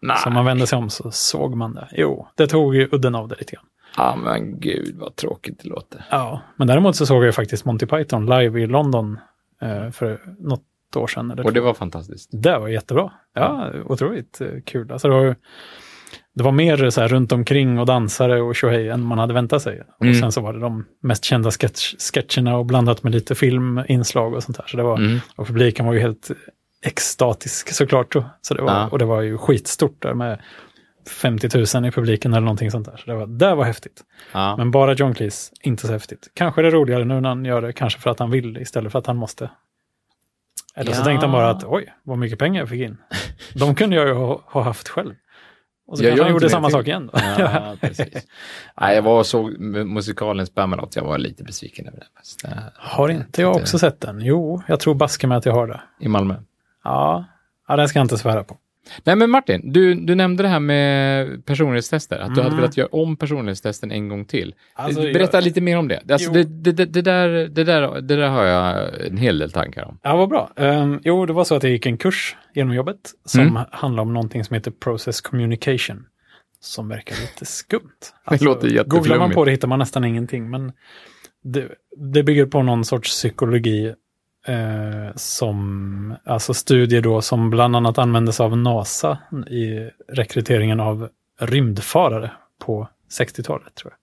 Nej. Så om man vände sig om så såg man det. Jo, det tog ju udden av det lite grann. Ja, men gud vad tråkigt det låter. Ja, men däremot så såg jag faktiskt Monty Python live i London eh, för något år sedan. Eller Och det var fantastiskt. Det var jättebra. Ja, otroligt eh, kul. Alltså det, var, ju- det var mer så här runt omkring och dansare och tjohej än man hade väntat sig. Och Mm. sen så var det de mest kända sketch, sketcherna och blandat med lite filminslag och sånt där. Så det var, Mm. Och publiken var ju helt extatisk såklart. då. Så det var, Ja. Och det var ju skitstort där med 50 000 i publiken eller någonting sånt där. Så det var, det var häftigt. Ja. Men bara John Cleese, inte så häftigt. Kanske det är roligare nu när han gör det, kanske för att han vill istället för att han måste. Eller så Ja. tänkte han bara att oj, vad mycket pengar jag fick in. De kunde jag ju ha, ha haft själv. Och så Jag kanske han gjorde det samma sak igen. Ja. Nej, jag var och såg musikalen Spamalot. Jag var lite besviken över den. Eh, har inte jag också sett den? Jo, jag tror baske med att jag har det. I Malmö. Ja, ja det ska jag inte svära på. Nej, men Martin, du, du nämnde det här med personlighetstester. Att du Mm. hade velat göra om personlighetstesten en gång till. Alltså, Berätta jag- lite mer om det. Alltså, det, det, det, det, där, det, där, det där har jag en hel del tankar om. Ja, vad bra. Um, jo, det var så att jag gick en kurs genom jobbet som Mm. handlar om någonting som heter Process Communication. Som verkar lite skumt. Det låter Googlar man på det hittar man nästan ingenting. Men det, det bygger på någon sorts psykologi eh, som, alltså studier då som bland annat användes av NASA i rekryteringen av rymdfarare på 60-talet tror jag.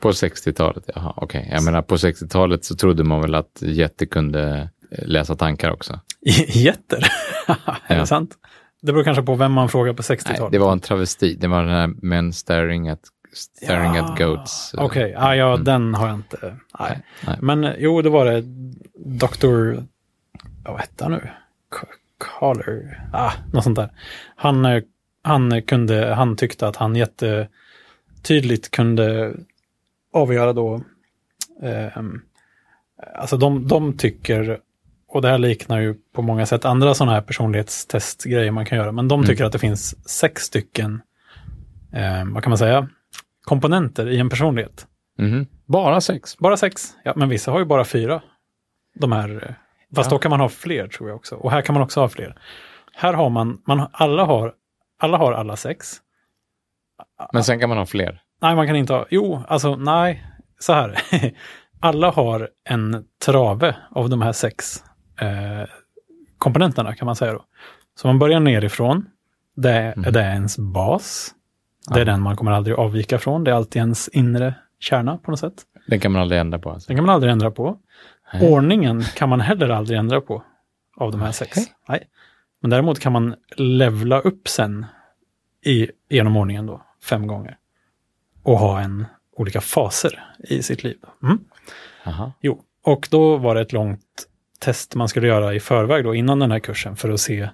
På 60-talet, jaha, okej. Jag menar, på 60-talet så trodde man väl att jätte kunde eh, läsa tankar också. Jätter? är det sant? Det beror kanske på vem man frågar på Nej, 60-talet. det var en travesti. Det var den här Men staring at, staring Ja, at goats. Okej, ja, ja Mm. den har jag inte. Nej. nej. Men eh, jo, det var det. Dr. Vad hette han nu? Caller? Ah, något sånt där. Han, eh, han, kunde, han tyckte att han jättetydligt kunde avgöra då. Eh, alltså de, de tycker, och det här liknar ju på många sätt andra sådana här personlighetstestgrejer man kan göra, men de Mm. tycker att det finns sex stycken, eh, vad kan man säga, komponenter i en personlighet. Mhm. Bara sex. Bara sex? Ja, men vissa har ju bara fyra. De här, eh, fast Ja. då kan man ha fler tror jag också. Och här kan man också ha fler. Här har man, man alla har, alla har alla sex. Men sen kan man ha fler. Nej, man kan inte ha, jo, alltså nej, så här. alla har en trave av de här sex eh, komponenterna kan man säga då. Så man börjar nerifrån. Det, Mhm. det är ens bas. Det är den man kommer aldrig avvika från. Det är alltid ens inre kärna på något sätt. Den kan man aldrig ändra på. Alltså. Den kan man aldrig ändra på. Nej. Ordningen kan man heller aldrig ändra på av de här sex. Nej. Nej. Men däremot kan man levla upp sen i, genom ordningen då, fem gånger. Och ha en olika faser i sitt liv. Mm. Jo, och då var det ett långt test man skulle göra i förväg då, innan den här kursen, för att se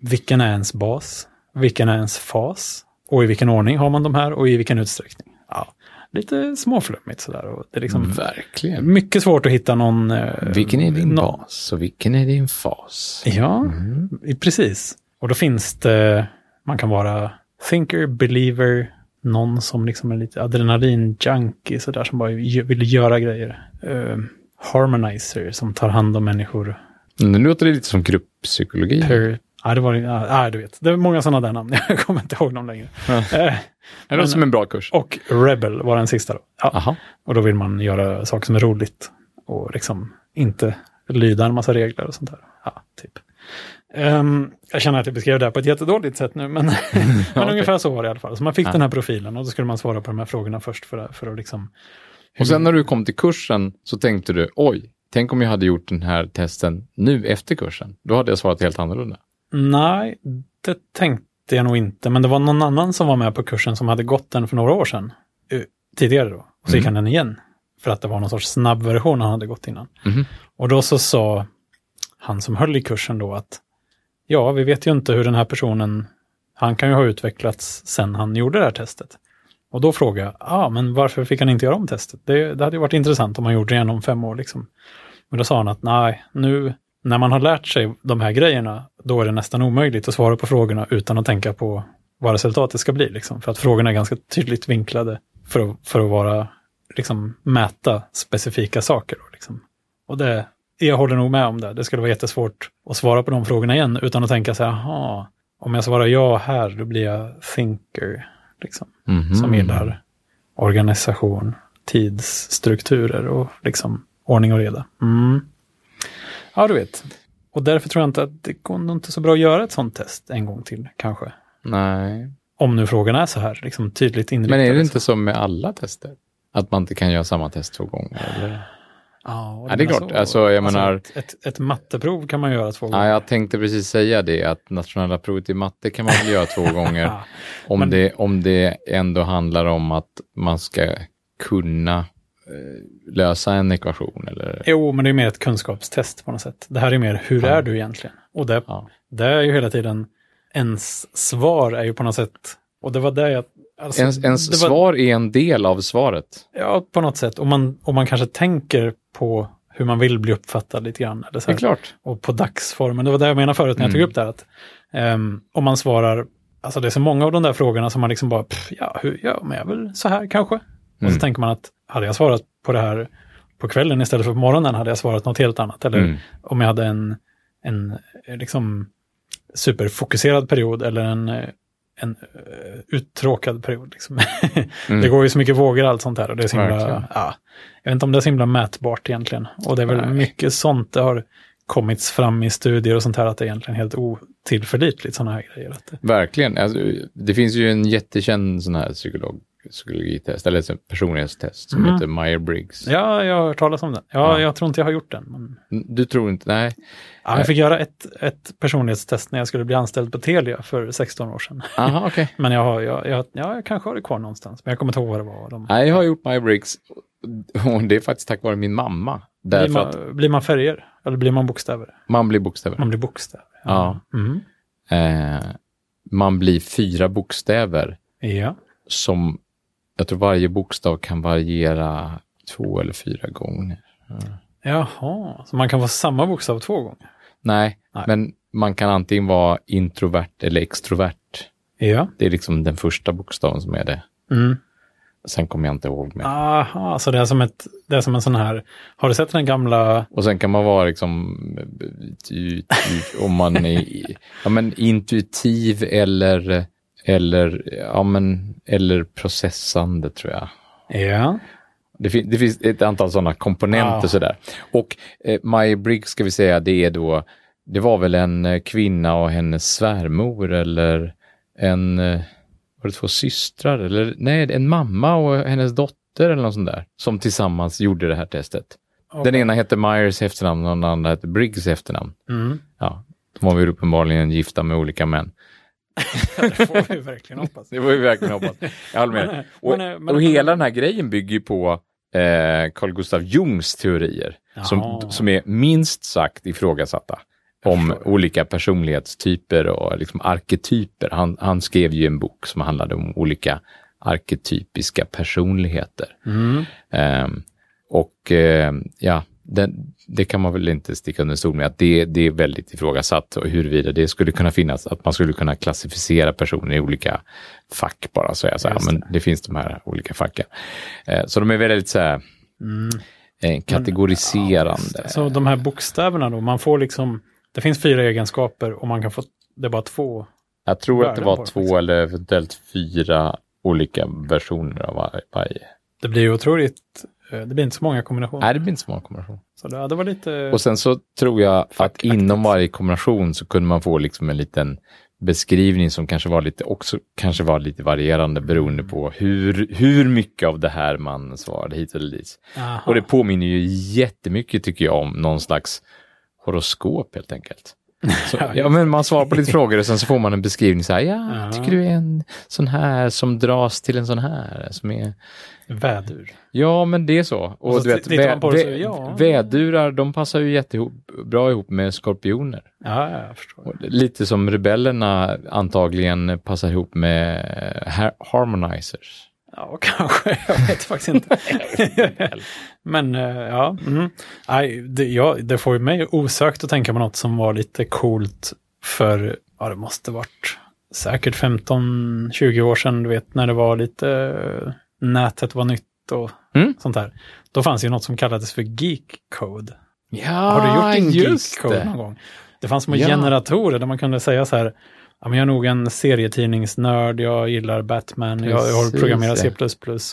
vilken är ens bas, vilken är ens fas och i vilken ordning har man de här och i vilken utsträckning. Ja, lite småflummigt sådär. Och det är liksom Verkligen. mycket svårt att hitta någon... eh, Vilken är din nå- bas och vilken är din fas? Ja, i- precis. Och då finns det, man kan vara thinker, believer, någon som liksom är lite adrenalin-junkie sådär som bara vill göra grejer. Uh, harmonizer som tar hand om människor. Nu låter det lite som grupppsykologi. Per, ja, det var ja, ja, du vet. Det är många sådana där namn. Jag kommer inte ihåg dem längre. Eh, Det låter som en bra kurs. och Rebel var den sista då. Ja. Aha. Och då vill man göra saker som är roligt och liksom inte lyda en massa regler och sånt där. Ja, typ. Ehm, jag känner att jag beskrev det här på ett jättedåligt sätt nu, men, men okej. ungefär så var det i alla fall. Så man fick Ja. den här profilen och då skulle man svara på de här frågorna först för, att- för att liksom... Och sen när du kom till kursen så tänkte du, oj, tänk om jag hade gjort den här testen nu efter kursen. Då hade jag svarat helt annorlunda. Nej, det tänkte jag nog inte, men det var någon annan som var med på kursen som hade gått den för några år sedan. eh, Tidigare då. Och så gick Mm. han den igen. För att det var någon sorts snabb version han hade gått innan. Mhm. Och då så sa han som höll i kursen då att ja, vi vet ju inte hur den här personen, han kan ju ha utvecklats sen han gjorde det här testet. Och då frågade jag, ja, ah, men varför fick han inte göra om testet? Det, det hade ju varit intressant om han gjorde det igen om fem år. Liksom. Men då sa han att nej, nu när man har lärt sig de här grejerna, då är det nästan omöjligt att svara på frågorna utan att tänka på vad resultatet ska bli. Liksom. För att frågorna är ganska tydligt vinklade för att, för att vara, liksom, mäta specifika saker. Då, liksom. Och det, jag håller nog med om det. Det skulle vara jättesvårt att svara på de frågorna igen utan att tänka så här, jaha, om jag svarar ja här, då blir jag thinker. Liksom, Mhm. som gillar organisation, tidsstrukturer och liksom ordning och reda. Mm. Ja, du vet. Och därför tror jag inte att det går nog inte så bra att göra ett sånt test en gång till, kanske. Nej. Om nu frågorna är så här, liksom tydligt inriktade. Men är det inte så med alla tester? Att man inte kan göra samma test två gånger? Eller? Ja, Ja, det är klart. Alltså, jag menar- Ett, ett, ett matteprov kan man göra två gånger. Ja, jag tänkte precis säga det, att nationella provet i matte kan man väl göra två gånger. Ja. Om, Men- det, om det ändå handlar om att man ska kunna lösa en ekvation. Eller, Jo, men det är mer ett kunskapstest på något sätt. Det här är mer, hur Ja. är du egentligen? Och det, ja. det är ju hela tiden, ens svar är ju på något sätt, och det var det jag... Alltså, ens ens var, svar är en del av svaret. Ja, på något sätt. Om man, om man kanske tänker på hur man vill bli uppfattad lite grann. Eller så Det är här, klart. och på dagsformen. Det var det jag menade förut när jag Mm. tog upp det här. Att, ehm, om man svarar, alltså det är så många av de där frågorna som man liksom bara, pff, ja, hur, ja, men jag vill så här kanske. Och Mm. så tänker man att, hade jag svarat på det här på kvällen istället för på morgonen hade jag svarat något helt annat. Eller Mm. om jag hade en, en eh, liksom superfokuserad period eller en, eh, en eh, uttråkad period. Liksom. Mm. det går ju så mycket vågor och allt sånt här. Och det är så himla, ja, jag vet inte om det är så himla mätbart egentligen. Och det är väl Nej. mycket sånt det har kommits fram i studier och sånt här att det är egentligen helt otillförlitligt sådana här grejer. Verkligen. Alltså, det finns ju en jättekänd sån här psykolog, psykologitest, eller ett personlighetstest som Mhm. heter Meyer-Briggs. ja, jag har hört talas om den. Ja, Ja. jag tror inte jag har gjort den. Men, Du tror inte, nej. ja, jag fick göra ett, ett personlighetstest när jag skulle bli anställd på Telia för 16 år sedan. Aha, okej. Men jag, har, jag, jag, ja, jag kanske har det kvar någonstans. Men jag kommer inte ihåg vad det var. De, Nej, jag har gjort Meyer-Briggs och det är faktiskt tack vare min mamma. blir, man, att blir man färger? Eller blir man bokstäver? man blir bokstäver. Man blir bokstäver. Ja. Mm. Eh, man blir fyra bokstäver Ja. som, jag tror varje bokstav kan variera två eller fyra gånger. Jaha, så man kan få samma bokstav två gånger? Nej, Nej. men man kan antingen vara introvert eller extrovert. Ja. Det är liksom den första bokstaven som är det. Mm. Sen kommer jag inte ihåg mer. Aha, så det är, som ett, det är som en sån här, har du sett den gamla, Och sen kan man vara liksom, om man är ja, men intuitiv eller, eller, ja, men, eller processande tror jag. ja, Det, fin- det finns ett antal sådana komponenter Ja. sådär. Och eh, Maya Briggs ska vi säga, det är då, det var väl en eh, kvinna och hennes svärmor eller en, eh, var det två systrar eller nej, en mamma och hennes dotter eller något sånt där som tillsammans gjorde det här testet. Den ena hette Myers efternamn och den andra hette Briggs efternamn. mm. Ja, de var väl uppenbarligen gifta med olika män. Det får vi verkligen hoppas. Det var ju verkligen hoppas. Jag håller med. Men, Och, men, men, och hela den här grejen bygger ju på eh, Carl Gustav Jungs teorier som, Jaha. som är minst sagt ifrågasatta om olika personlighetstyper och liksom arketyper. Han, han skrev ju en bok som handlade om olika arketypiska personligheter. Mm. Ehm, och eh, ja, det, det kan man väl inte sticka under stol med att det, det är väldigt ifrågasatt och huruvida det skulle kunna finnas, att man skulle kunna klassificera personer i olika fack bara säga så här, men det finns de här olika facken. Eh, så de är väldigt så här, Mm. eh, kategoriserande. Så de här bokstäverna då, man får liksom, det finns fyra egenskaper och man kan få, det är bara två. Jag tror att det var två liksom. eller eventuellt fyra olika versioner av var- varje. Det blir otroligt, det blir inte så många kombinationer. Nej, det blir inte så många kombinationer. Så det, det var lite, Och sen så tror jag att inom varje kombination så kunde man få liksom en liten beskrivning som kanske var lite, också kanske var lite varierande beroende på hur, hur mycket av det här man svarade hit eller dit. Aha. Och det påminner ju jättemycket tycker jag om någon slags horoskop helt enkelt. Så, Ja, men man svarar på lite frågor och sen så får man en beskrivning så här, ja, Ja. tycker du är en sån här som dras till en sån här som är vädur. Ja, men det är så. Och, Och så du vet, vä- så, ja. vädurar, de passar ju jättebra ihop med skorpioner. Ja, ja, jag förstår. Och lite som rebellerna antagligen passar ihop med har- harmonizers. Ja, kanske. Jag vet faktiskt inte. Men eh, ja, mm. Nej, det, ja, det får ju mig osökt att tänka på något som var lite coolt för, ja det måste varit säkert 15-20 år sedan, du vet, när det var lite, eh, nätet var nytt och Mm. sånt där. Då fanns ju något som kallades för Geek Code. Ja, Har du gjort din Geek Code det. någon gång? Det fanns små Ja. generatorer där man kunde säga så här, ja, men jag är nog en serietidningsnörd, jag gillar Batman, jag, jag har Precis, programmerat. C++.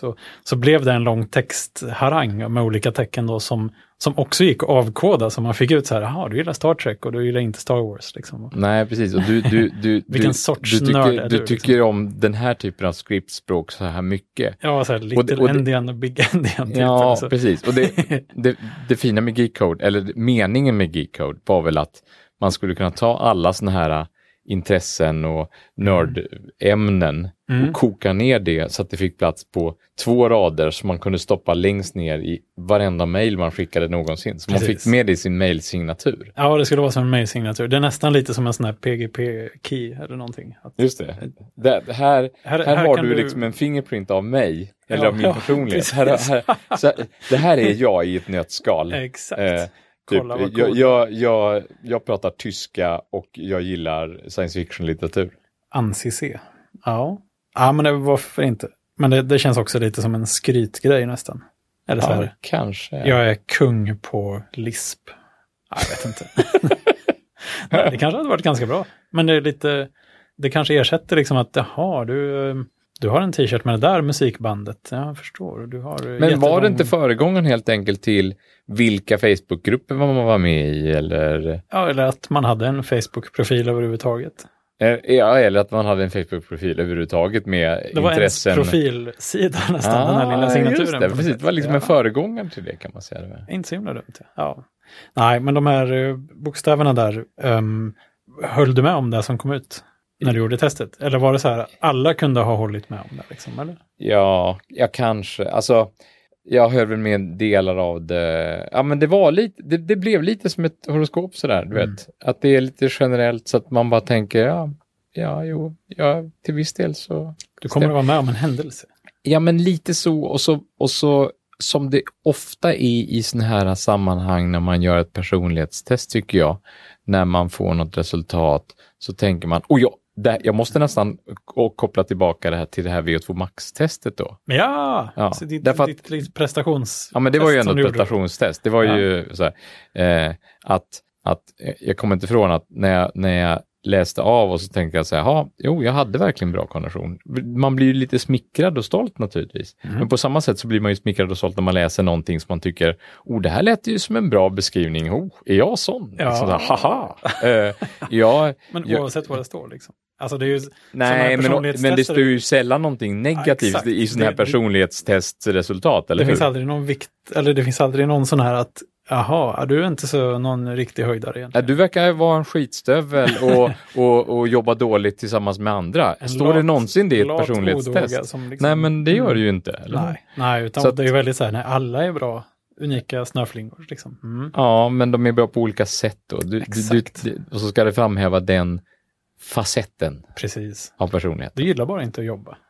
Och så blev det en lång textharang med olika tecken då som, som också gick att avkoda, så man fick ut så här, jaha, du gillar Star Trek och du gillar inte Star Wars. Liksom. Nej, precis. Och du, du, du, Vilken du, sorts du nörd tycker, är du du, tycker om den här typen av skriptspråk så här mycket. Ja, så här, Little Och det- och det- Endian och Big Endian. Typ, Ja, eller så. precis. Och det, det, det fina med Geek Code, eller meningen med Geek Code, var väl att man skulle kunna ta alla sådana här intressen och nördämnen Mm. och koka ner det så att det fick plats på två rader som man kunde stoppa längst ner i varenda mejl man skickade någonsin. Så man Precis. fick med det i sin mejlsignatur. Ja, det skulle vara som en mejlsignatur. Det är nästan lite som en sån här PGP-key eller någonting. Att, Just det. det, här, Här- här, här har du du- liksom en fingerprint av mig, eller Ja, av min ja, personlighet. Här, här, så, det här är jag i ett nötskal. Exakt. Eh, Kolla vad jag, jag, jag, jag pratar tyska och jag gillar science fiction-litteratur. Ansi-C. Ja. ja, men det, varför inte? Men det, det känns också lite som en skrytgrej nästan. Eller så Ja, här, kanske. jag är kung på lisp. Ja, jag vet inte. Nej, det kanske hade varit ganska bra. Men det är lite, det kanske ersätter liksom att, jaha, du, eh, du har en t-shirt med det där musikbandet. Ja, jag förstår. Du har Men var det jättelång- inte föregångaren helt enkelt till vilka Facebookgrupper man var med i eller, Ja, eller att man hade en Facebook-profil överhuvudtaget. eh, ja, eller att man hade en Facebook-profil överhuvudtaget med Det var intressen? ens profilsida nästan, den här lilla signaturen. Just det, precis. Det var liksom Ja. en föregångare till det kan man säga. Det. Inte så himla dumt. Ja. Nej, men de här eh, bokstäverna där, um, höll du med om det som kom ut när du gjorde testet? Eller var det så här, alla kunde ha hållit med om det? Liksom, eller? Ja, jag kanske. Alltså, jag höll väl med delar av det. Ja, men det var lite, det, det blev lite som ett horoskop sådär, du Mm. vet. Att det är lite generellt så att man bara tänker, ja, ja, jo, ja, till viss del så. Du kommer att vara med om en händelse. Ja, men lite så och så, och så som det ofta är i sådana här sammanhang när man gör ett personlighetstest tycker jag, när man får något resultat så tänker man, oh ja, där, jag måste nästan koppla tillbaka det här till det här VO2 Max-testet då. Ja, Ja, så ditt, därför att- ditt, prestations... Ja, men det var ju ändå ett prestationstest. Det var ju så här, eh, att, att jag kommer inte ifrån att när jag, när jag läste av och så tänkte jag så här, ja, jo, jag hade verkligen bra kondition. Man blir ju lite smickrad och stolt naturligtvis. Mm. Men på samma sätt så blir man ju smickrad och stolt när man läser någonting som man tycker, oh, det här lät ju som en bra beskrivning. Oh, är jag sån? Ja. Så där, haha. Eh, ja, Men jag- oavsett vad det står liksom. Alltså det är ju... Nej, men, men det står ju sällan någonting negativt exakt. i sådana här Det- det- personlighetstestresultat, eller Det hur? finns aldrig någon vikt, eller det finns aldrig någon sån här att, jaha, du är inte så någon riktig höjdare Ja, egentligen. du verkar vara en skitstövel och, och, och jobba dåligt tillsammans med andra. En Står det lat- någonsin det i ett personlighetstest? liksom- Nej, men det gör det ju inte. Eller? Nej, nej utan Så att- det är väldigt så här, nej, alla är bra, unika snöflingor liksom. Mm. Ja, men de är bra på olika sätt. Då. Du, du, du, du, och så ska det framhäva den facetten Precis. av personlighet. Du gillar bara inte att jobba.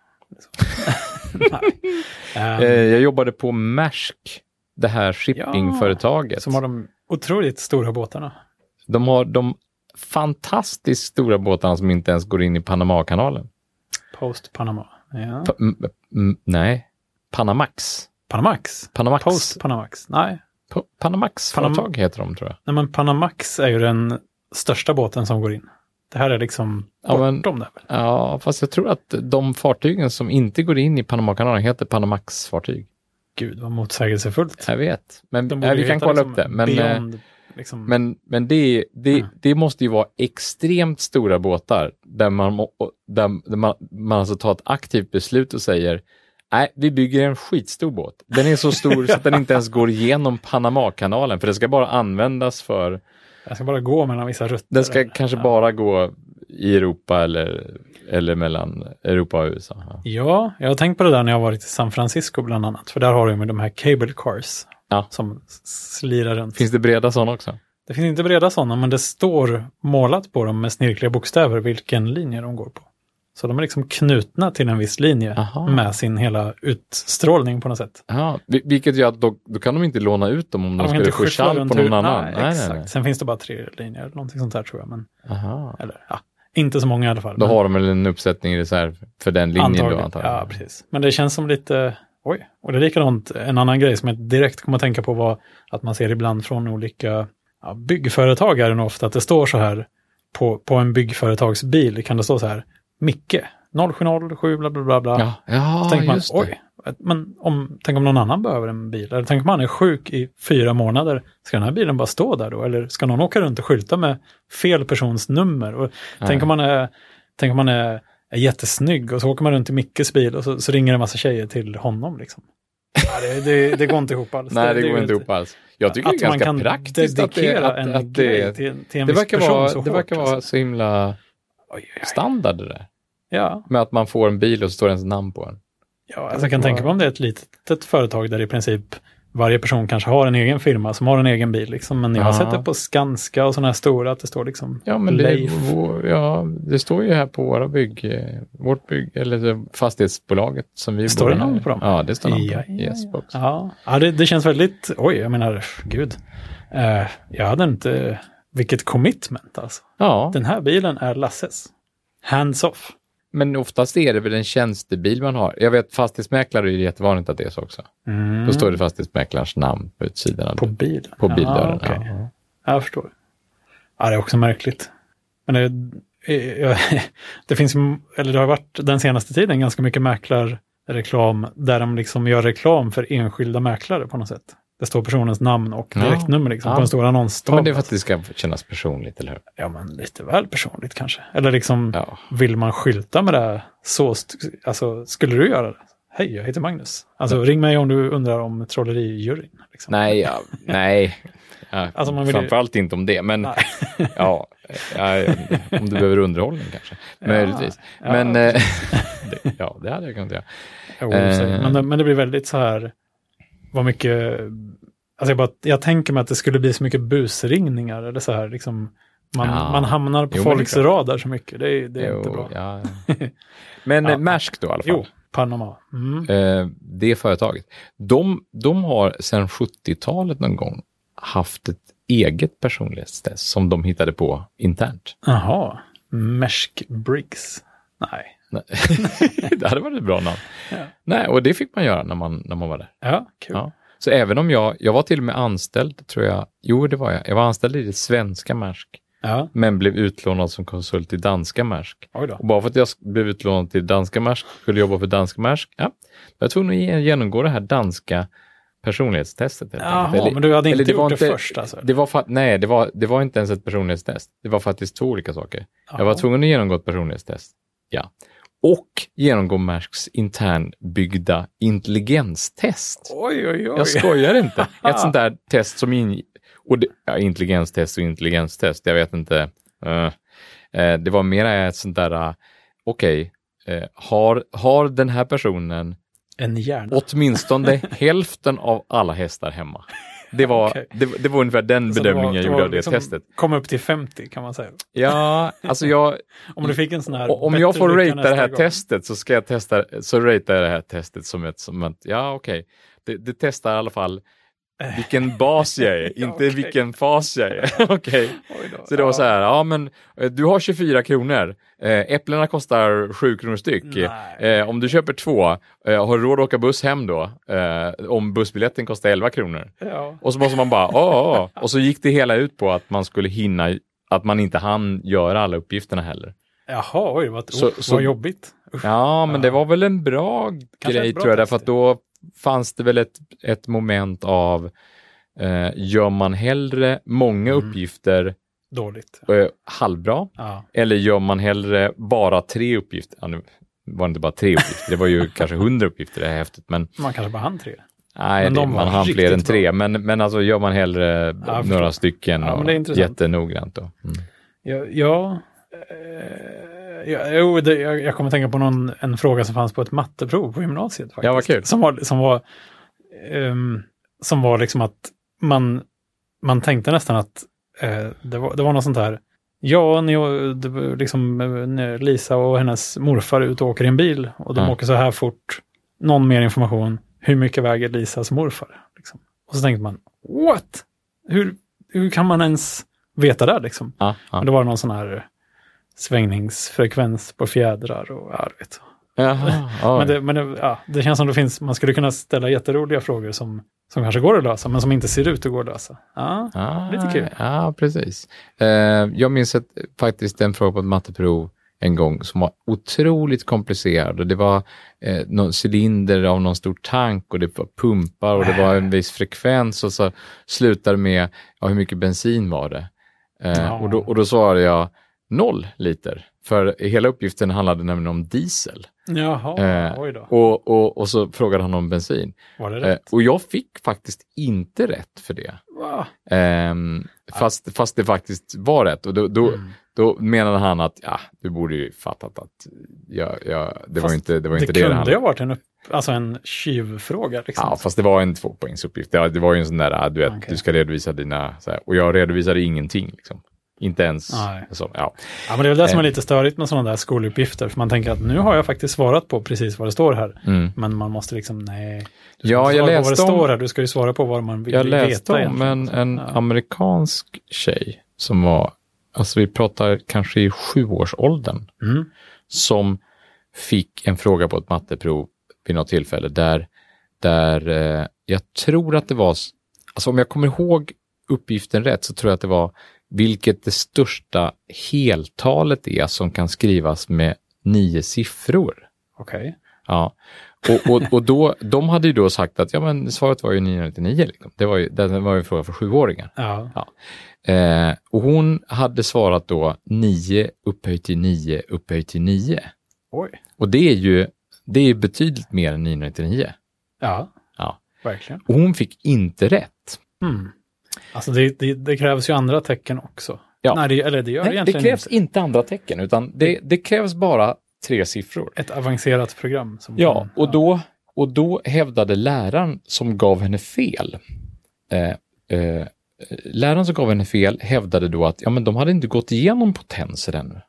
Eh, jag jobbade på Maersk, det här shippingföretaget. som har de otroligt stora båtarna. De har de fantastiskt stora båtarna som inte ens går in i Panamakanalen. Post Panama. Ja. Pa- nej, Panamax. Panamax? Panamax. Post Panamax? Nej. Pa- Panamax-företag heter de tror jag. Nej, men Panamax är ju den största båten som går in. Det här är liksom Ja, men- bortom det. Ja, fast jag tror att de fartygen som inte går in i Panamakanalen heter Panamax-fartyg. Gud, vad motsägelsefullt. Jag vet, men ja, vi kan kolla liksom upp det. Men, eh, Beyond, liksom, men, men det, det, Mm. det måste ju vara extremt stora båtar där man, där, man, man alltså tar ett aktivt beslut och säger Nej, vi bygger en skitstor båt. Den är så stor så att den inte ens går igenom Panamakanalen för det ska bara användas för jag ska bara gå mellan vissa rutter. Den ska kanske ja. bara gå i Europa eller, eller mellan Europa och USA. Ja. Ja, jag har tänkt på det där när jag varit i San Francisco bland annat. För där har de de här cable cars Ja. som slirar runt. Finns det breda sådana också? Det finns inte breda sådana, men det står målat på dem med snirkliga bokstäver vilken linje de går på. Så de är liksom knutna till en viss linje Aha. med sin hela utstrålning på något sätt. Ja, vi- vilket gör att då, då kan de inte låna ut dem om de, skyffla kall runt på någon annan. Nej, Nej, exakt. nej. Sen finns det bara tre linjer, eller någonting sånt där tror jag. Men, Aha. eller, ja, inte så många i alla fall. Då men har de väl en uppsättning i reserv för den linjen då antagligen. antagligen. Ja, precis. Men det känns som lite, oj, och det är likadant, en annan grej som jag direkt kommer att tänka på var att man ser ibland från olika ja, byggföretag är det nog ofta att det står så här på, på en byggföretagsbil kan det stå så här Micke 0707 bla bla bla bla. Ja, ja tänker man, det. oj, men om, tänk om någon annan behöver en bil. Eller tänk om man är sjuk i fyra månader. Ska den här bilen bara stå där då? Eller ska någon åka runt och skylta med fel persons nummer? Och tänk om man är, tänk om man är, är jättesnygg och så åker man runt i Mickes bil och så, så ringer en massa tjejer till honom. Liksom. Ja, det, det, det går inte ihop alls. Nej, det, är går inte ihop alls. Jag tycker det är att ganska praktiskt att det, att, en att det, till, till en det verkar vara, så det hårt, verkar vara alltså. så himla Oj, oj, standard det där. Ja, Med att man får en bil och så står ens namn på den. Ja, alltså jag kan tänka mig om det är ett litet företag där i princip varje person kanske har en egen firma som har en egen bil. Liksom. Men jag har sett det på Skanska och sådana här stora att det står liksom Ja, men det, Leif. vår, ja, det står ju här på våra bygg, eh, vårt bygg, eller det fastighetsbolaget som vi Står bor det namn på dem? Ja, det står namn på Ja, dem. ja, Yes, ja. Ja, ja det, det känns väldigt, oj, jag menar, gud. Eh, jag hade inte, vilket commitment alltså. Ja, Den här bilen är Lasses. Hands off. men oftast är det väl en tjänstebil man har. Jag vet fastighetsmäklare är det jättevanligt att det är så också. Mm. Då står det fastighetsmäklarens namn på utsidan. På bilen. På bildörren. Ja, okej. ja. Ja, jag förstår. Ja, det är också märkligt. Men det, eh, det finns, ju- eller det har varit den senaste tiden ganska mycket mäklarreklam där de liksom gör reklam för enskilda mäklare på något sätt. Det står personens namn och direktnummer liksom Ja. på en stor annons. Ja, men det är för att det ska kännas personligt, eller hur? Ja, men lite väl personligt kanske. Eller liksom, Ja. vill man skylta med det här så, alltså skulle du göra det? Hej, jag heter Magnus. Alltså ring mig om du undrar om trollerijuryn. Liksom. Nej, ja, nej. Ja, Alltså, man vill ju- Framförallt inte om det, men ja, om du behöver underhållning kanske. Möjligtvis. ja, Men eh, det, ja, det hade jag kunnat göra. Jo, Eh. men, men det blir väldigt så här, vad mycket, alltså jag, bara, jag tänker mig att det skulle bli så mycket busringningar eller så här, liksom, man, Ja. man hamnar på Jo, folks radar så mycket, det är, det är Jo, inte bra. Ja. Men Ja. ja. Maersk då i alla fall. Jo, Panama. Mm. Eh, det företaget. De, de har sedan 70-talet någon gång haft ett eget personlighetstest som de hittade på internt. Jaha, Maersk Briggs. Nej. Det hade varit ett bra namn. Ja. Nej, och det fick man göra när man, när man var där. Ja, kul. Ja. Så även om jag, jag var till och med anställd, tror jag, jo det var jag, jag var anställd i det svenska Maersk, Ja, men blev utlånad som konsult i danska Maersk. Och bara för att jag blev utlånad till danska Maersk, skulle jobba för danska Maersk, ja, jag tror nog genomgå det här danska personlighetstestet. Jaha. Eller- men du hade inte det var gjort det inte- först alltså? Det var nej, det var, det var inte ens ett personlighetstest. Det var faktiskt två olika saker. Jag var Jaha. tvungen att genomgå ett personlighetstest. Ja. Och genomgå Maersks internbyggda intelligenstest. Oj, oj, oj. Jag skojar inte. Ett sånt där test som in... Och det, ja, intelligenstest och intelligenstest, jag vet inte. Eh, eh, det var mer ett sånt där, uh, okej, eh, har, har den här personen En hjärna. åtminstone hälften av alla hästar hemma? Det var, Okej. det, det var ungefär den Så det bedömningen var- jag gjorde av det liksom- testet. Kom upp till 50 kan man säga. Ja, alltså jag, Om du fick en sån här... Om jag får ratea det här gång. testet så ska jag testa, så ratear jag det här testet som ett, som ett ja okej, det, det testar i alla fall vilken bas jag är, Ja, inte okej. vilken fas jag är. Oj då. Så det var Ja. så här, ja men eh, du har 24 kronor, eh, äpplena kostar 7 kronor styck. Eh, om du köper två, eh, har du råd att åka buss hem då? Eh, om bussbiljetten kostar 11 kronor. Ja. Och så måste man bara, åh. Och så gick det hela ut på att man skulle hinna, att man inte hann göra alla uppgifterna heller. Jaha, oj, vad, Så- oh, så- vad jobbigt. Usch. Ja, men Ja. det var väl en bra Kanske grej bra tror jag, därför att då fanns det väl ett, ett moment av eh, gör man hellre många Mm. uppgifter Dåligt. eh, halvbra Ja. eller gör man hellre bara tre uppgifter? Ja, nu var det inte bara tre uppgifter, det var ju kanske hundra uppgifter det här häftet, men Man kanske bara hann tre. nej, Men det, de man hann fler än tre, men, men alltså gör man hellre jag några stycken Ja, och jättenoggrant då. Mm. Ja, ja, eh, ja jo, det, jag, jag kommer tänka på någon, en fråga som fanns på ett matteprov på gymnasiet. Faktiskt, Ja, vad kul. Som var, som var, ehm, som var liksom att man, man tänkte nästan att eh, det, var, det var något sånt här, ja, ni, liksom, eh, Lisa och hennes morfar ute och åker i en bil och de Ja. åker så här fort. Någon mer information, hur mycket väger Lisas morfar? Liksom. Och så tänkte man, what? Hur, hur kan man ens veta det liksom? Ja, ja. Och det var någon sån här svängningsfrekvens på fjädrar och ja, du vet. Jaha. Men, det, men det, ja, det känns som det finns, man skulle kunna ställa jätteroliga frågor som, som kanske går att lösa, men som inte ser ut att gå att lösa. Ja, Ah, Lite kul. Ja, precis. Eh, jag minns ett, faktiskt en fråga på ett matteprov en gång som var otroligt komplicerad. Och det var eh, någon cylinder av någon stor tank och det var pumpar och det var en viss frekvens och så slutade med ja, hur mycket bensin var det? Eh, Ja. och, då, och då svarade jag noll liter. För hela uppgiften handlade nämligen om diesel. jaha, Eh, oj då. Och, och, och så frågade han om bensin. Var det Eh, rätt? och jag fick faktiskt inte rätt för det. Ehm, fast, fast det faktiskt var rätt. Och då, då, Mm. då menade han att ja, du borde ju fattat att jag, jag, det var inte det, var inte det det, kunde handlade ha varit en, upp, alltså en tjuvfråga. Liksom. Ja, fast det var en tvåpoängsuppgift. Det, det var ju en sån där, ah, du vet, Okej. du ska redovisa dina, här, och jag redovisade ingenting. Liksom. Inte ens Nej. så, ja. Ja, men det är väl det som är Eh. lite störigt med sådana där skoluppgifter, för man tänker att nu har jag faktiskt svarat på precis vad det står här. Mm. Men man måste liksom, nej. Du Ja, jag på vad det läste om- står här, du ska ju svara på vad man vill Jag veta. läste om egentligen. en, en Ja. amerikansk tjej som var, alltså vi pratar kanske i sjuårsåldern, Mm. som fick en fråga på ett matteprov vid något tillfälle där, där eh, jag tror att det var, alltså om jag kommer ihåg uppgiften rätt så tror jag att det var vilket det största heltalet är som kan skrivas med nio siffror. Okej. Ja. Och, och, och då, de hade ju då sagt att ja, men svaret var ju 999. Liksom. Det var ju, det var ju en fråga för sjuåringar. Ja. Eh, och hon hade svarat då 9 upphöjt till 9 upphöjt till 9. Oj. Och det är ju det är betydligt mer än 999. Ja, Ja. verkligen. Och hon fick inte rätt. Mm. Alltså det, det, det krävs ju andra tecken också. Ja. Nej, det, eller det gör det Nej, det egentligen krävs inte. inte andra tecken, utan det, det krävs bara tre siffror. Ett avancerat program. Ja, och då, och då hävdade läraren som gav henne fel, eh, eh, läraren som gav henne fel hävdade då att ja, men de hade inte gått igenom potenser ännu.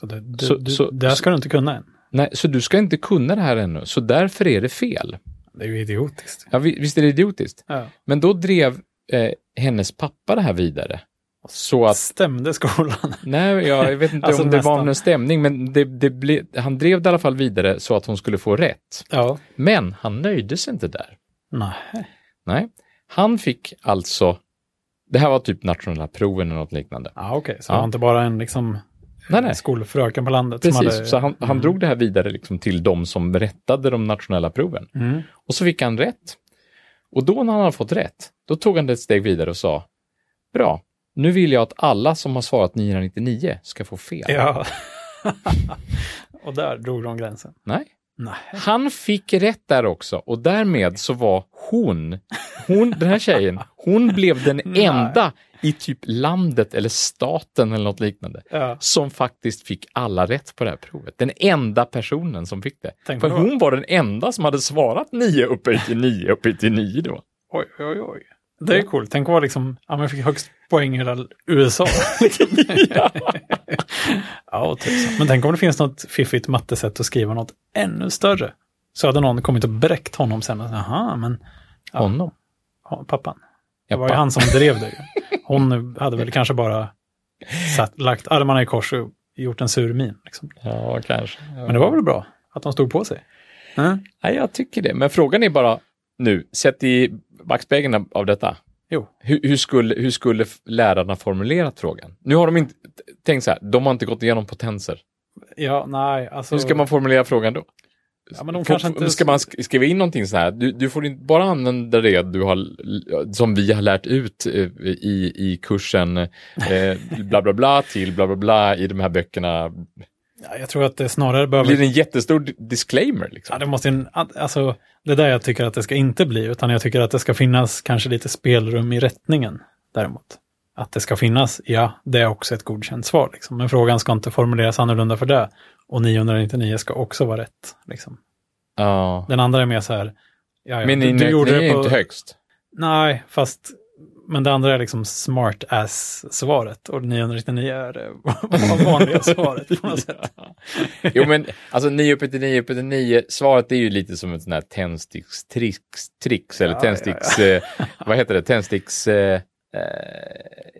Så det, det, Så- du, så- det här ska du inte kunna än. Nej, så du ska inte kunna det här ännu, så därför är det fel. Det är ju idiotiskt. Ja, vi- visst är det idiotiskt? Ja. Men då drev eh, hennes pappa det här vidare. Så att, Stämde skolan? nej, jag vet inte Alltså om det nästan. var någon stämning, men det, det ble, han drev det i alla fall vidare så att hon skulle få rätt. Ja. Men han nöjde sig inte där. Nej. Nej, han fick alltså, det här var typ nationella proven eller något liknande. Ja, okej. Så Ja. det var inte bara en liksom Nej, nej. skolfröken på landet Precis, hade... så han, han Mm. drog det här vidare liksom till de som rättade de nationella proven. Mm. Och så fick han rätt. Och då när han hade fått rätt, då tog han det ett steg vidare och sa, bra, nu vill jag att alla som har svarat 999 ska få fel. Ja. och där drog de gränsen. Nej, Nej. han fick rätt där också och därmed så var hon, hon den här tjejen, hon blev den enda i typ landet eller staten eller något liknande Ja. som faktiskt fick alla rätt på det här provet. Den enda personen som fick det. Tänk För vad hon var den enda som hade svarat 9 upphöjt till 9 upphöjt till 9 då. Oj, oj, oj. Det är coolt. Tänk att vara liksom, ja jag fick högst poäng i hela USA. ja. ja, tusan. Men tänk om det finns något fiffigt mattesätt att skriva något ännu större. Så hade någon kommit och bräckt honom sen. Jaha, men Ja. Honom? ja, pappan. Det var ju han som drev det. Hon hade väl kanske bara satt, lagt armarna i kors och gjort en sur min. Liksom. Ja, kanske. Men det var väl bra att de stod på sig. Mm. Nej, jag tycker det. Men frågan är bara nu, sett i backspegeln av- detta. Jo. Hur, hur, skulle, hur skulle lärarna formulerat frågan? Nu har de inte, tänk så här, de har inte gått igenom potenser. Ja, nej, alltså. Hur ska man formulera frågan då? Ja, men de Får- kanske inte- Ska man sk- skriva in någonting så här? Du, du får inte bara använda det du har, som vi har lärt ut eh, i, i kursen eh, bla bla bla till bla bla bla i de här böckerna. Ja, jag tror att det snarare behöver... Blir det en jättestor di- disclaimer? Liksom? Ja, det måste en, alltså, det är där jag tycker att det ska inte bli, utan jag tycker att det ska finnas kanske lite spelrum i rättningen däremot. Att det ska finnas, ja, det är också ett godkänt svar, liksom. men frågan ska inte formuleras annorlunda för det. Och 999 ska också vara rätt. Liksom. Ja. Den andra är mer så här, ja, ja, Men du, du gjorde det är på... inte högst. Nej, fast men det andra är liksom smart ass-svaret och 999 är det vanliga svaret på något sätt. Jo men alltså 9 upp till 9 upp till 9, svaret är ju lite som ett sånt här tändstickstricks, tricks, eller Ja, tändsticks, Eh, vad heter det, tändsticks, eh, eh,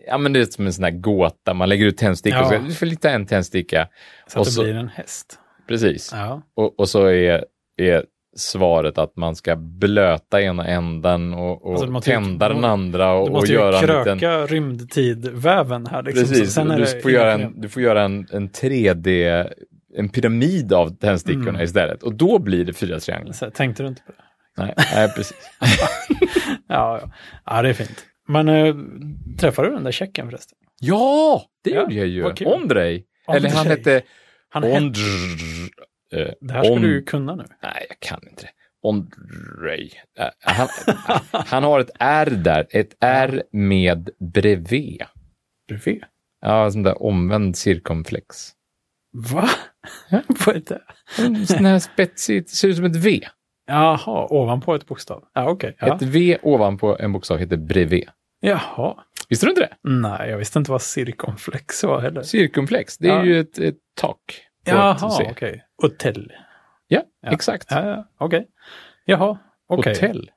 ja men det är som en sån här gåta, man lägger ut tändstickor, Ja. så du får lita en tändsticka, Så Och att det så- blir en häst. precis. Ja, Och, och så är, är svaret att man ska blöta ena änden och, och Alltså, måste ju- tända den andra och, du och måste ju göra en kröka liten... rymdtidväven här. Liksom. Så Precis, är du, får göra en, du får göra en, en 3D, en pyramid av tändstickorna Mm. istället. Och då blir det fyra trianglar. Så, tänkte du inte på det? Nej, nej precis. Ja, ja. ja det är fint. Men äh, träffade du den där tjecken förresten? Ja, det gjorde jag ju. kul. Ondrej. Eller han hette Han. Ondr... eh, Det här ska On- du kunna nu. Nej, jag kan inte det. Ondrej. Eh, Han, han har ett R där. Ett R med bredvid. Bredvid. Ja, sån där omvänd cirkumflex. Va? Vad är det? En sån här spetsigt, ser ut som ett V. Jaha, ovanpå ett bokstav. Ja, okej. Ja. Ett V ovanpå en bokstav heter bredvid. Jaha. Visste du inte det? Nej, jag visste inte vad cirkumflex var heller. Cirkumflex, det är Ja. ju ett, ett tak. Jaha, okej. Hotell. Ja, Ja. exakt. Ja, ja, okej. Jaha, okej. Hotell.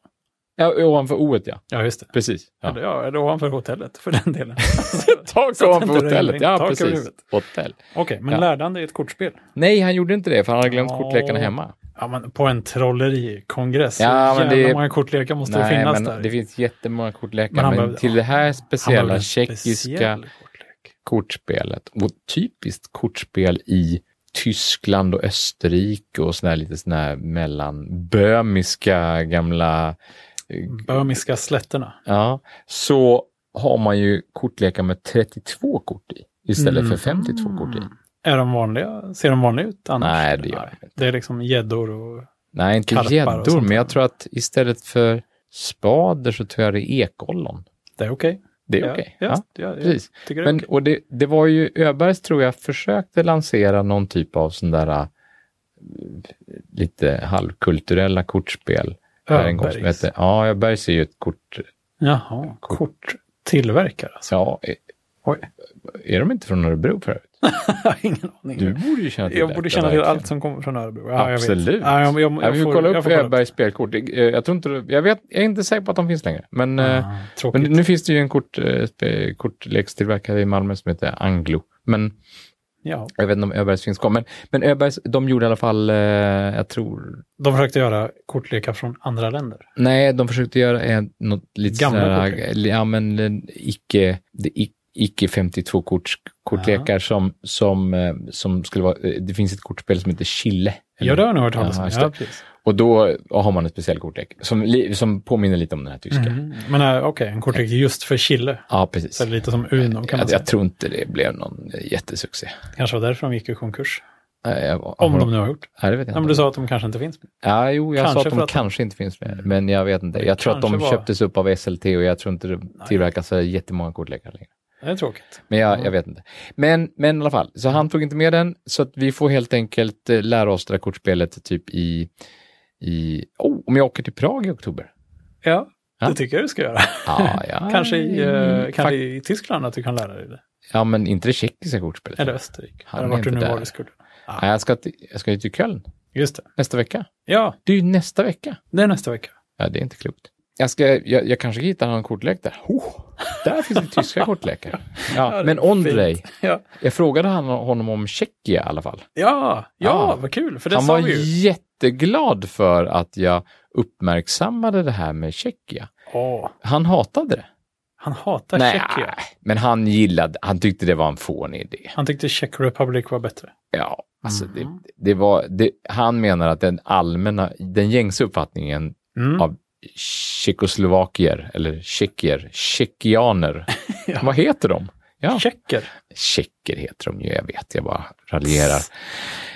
Ja, ovanför O ja. Ja, just det. Precis. Ja. Eller, ja, eller ovanför hotellet för den delen. Tak ovanför hotellet. Ja. Tak precis. Hotell. Okej, men Ja. lärde han dig ett kortspel? Nej, han gjorde inte det för han hade glömt Ja. kortlekarna hemma. Ja, men på en trollerikongress. Ja, men det- många kortlekar måste Nej, finnas men där. det finns jättemånga kortlekar. Men Men, behövde- till det här speciella tjeckiska speciell kortlek. kortspelet och typiskt kortspel i Tyskland och Österrike och sådär lite sådana här mellanbömiska gamla Böhmiska slätterna. Ja, så har man ju kortlekar med 32 kort i istället för 52 kort i. Är de vanliga? Ser de vanliga ut annars? Nej, det gör de inte. Det är liksom gäddor och... Nej, inte gäddor, men jag tror att istället för spader så tror jag det är ekollon. Det är okej. Det är Ja, okej. Ja, Ja, ja, precis. det Men, okej. och det, det var ju Öbergs tror jag försökte lansera någon typ av sån där äh, lite halvkulturella kortspel. Här en Öbergs. hette, ja, Öbergs är ju ett kort, Jaha, korttillverkare alltså. ja, är, är de inte från Örebro förut? ingen aning. Du borde ju känna till jag borde känna till verkligen. allt som kommer från Örebro. Ja, jag Absolut. vet. Ja, jag, jag, Ja, jag, vi får får, kolla jag upp Öbergs spelkort. Eh, Jag tror inte, jag vet, jag är inte säker på att de finns längre. Men, eh, Ah, tråkigt. men nu finns det ju en kort, eh, kortlekstillverkare i Malmö som heter Anglo. Men ja. jag vet inte om Öbergs finns kvar. Men, men Öbergs, de gjorde i alla fall, eh, jag tror, De försökte göra kortlekar från andra länder. nej, de försökte göra något lite Gamla sådär, kortlekar. ja men eh, icke, det ic- icke 52 korts, kortlekar som, som, eh, som skulle vara, eh, det finns ett kortspel som heter Chille. Ja, det har jag nog hört talas Ja, om. Ja. Och då har man en speciell kortlek som, som påminner lite om den här tyska. Mhm. Men äh, okej, en kortlek just för Chile. Ja, precis. Så det är lite som Uno kan man jag, säga. jag tror inte det blev någon eh, jättesuccé. Kanske var därför de gick i konkurs. Eh, jag- Om de nu har gjort. Nej, det vet jag Ja, men inte. du sa att de kanske inte finns. Ja, jo, jag Kanske sa att de att de- kanske inte finns med, men jag vet inte. Jag tror att de var- köptes upp av SLT och jag tror inte det tillverkas jättemånga kortlekar längre. Det är tråkigt. Men jag, Ja. jag vet inte. Men, men i alla fall, så han tog inte med den, så att vi får helt enkelt eh, lära oss det där kortspelet typ i, i oh, om jag åker till Prag i oktober. Ja, Ja. Det tycker jag du ska göra. Ja, ja. kanske i, eh, kanske Fak- i Tyskland att du kan lära dig det. ja, men inte det tjeckiska kortspelet. Eller Österrike. Eller vart du nu var vi skulle. Nej, jag ska, till, jag ska ju till Köln Just det. nästa vecka. Ja, Det är ju nästa vecka. det är nästa vecka. Ja, det är inte klokt. Jag, ska, jag, jag kanske hittar någon kortlek där. Oh, där finns det tyska kortlekar. Ja, är men Ondrej, Ja, jag frågade han, honom om Tjeckien i alla fall. ja, ja, Ja. vad kul. För det Han sa var vi ju. jätteglad för att jag uppmärksammade det här med Tjeckien. Åh, Han hatade det. han hatar Nej, Tjeckien. men han gillade, han tyckte det var en fånig idé. Han tyckte Czech Republic var bättre. Ja, alltså Mhm. det, det var, det, han menar att den allmänna, den gängse uppfattningen Mm. av tjeckoslovakier, eller tjeckier, tjeckianer, Ja. vad heter de? Ja, Tjecker. tjecker heter de ju, jag vet, jag bara raljerar.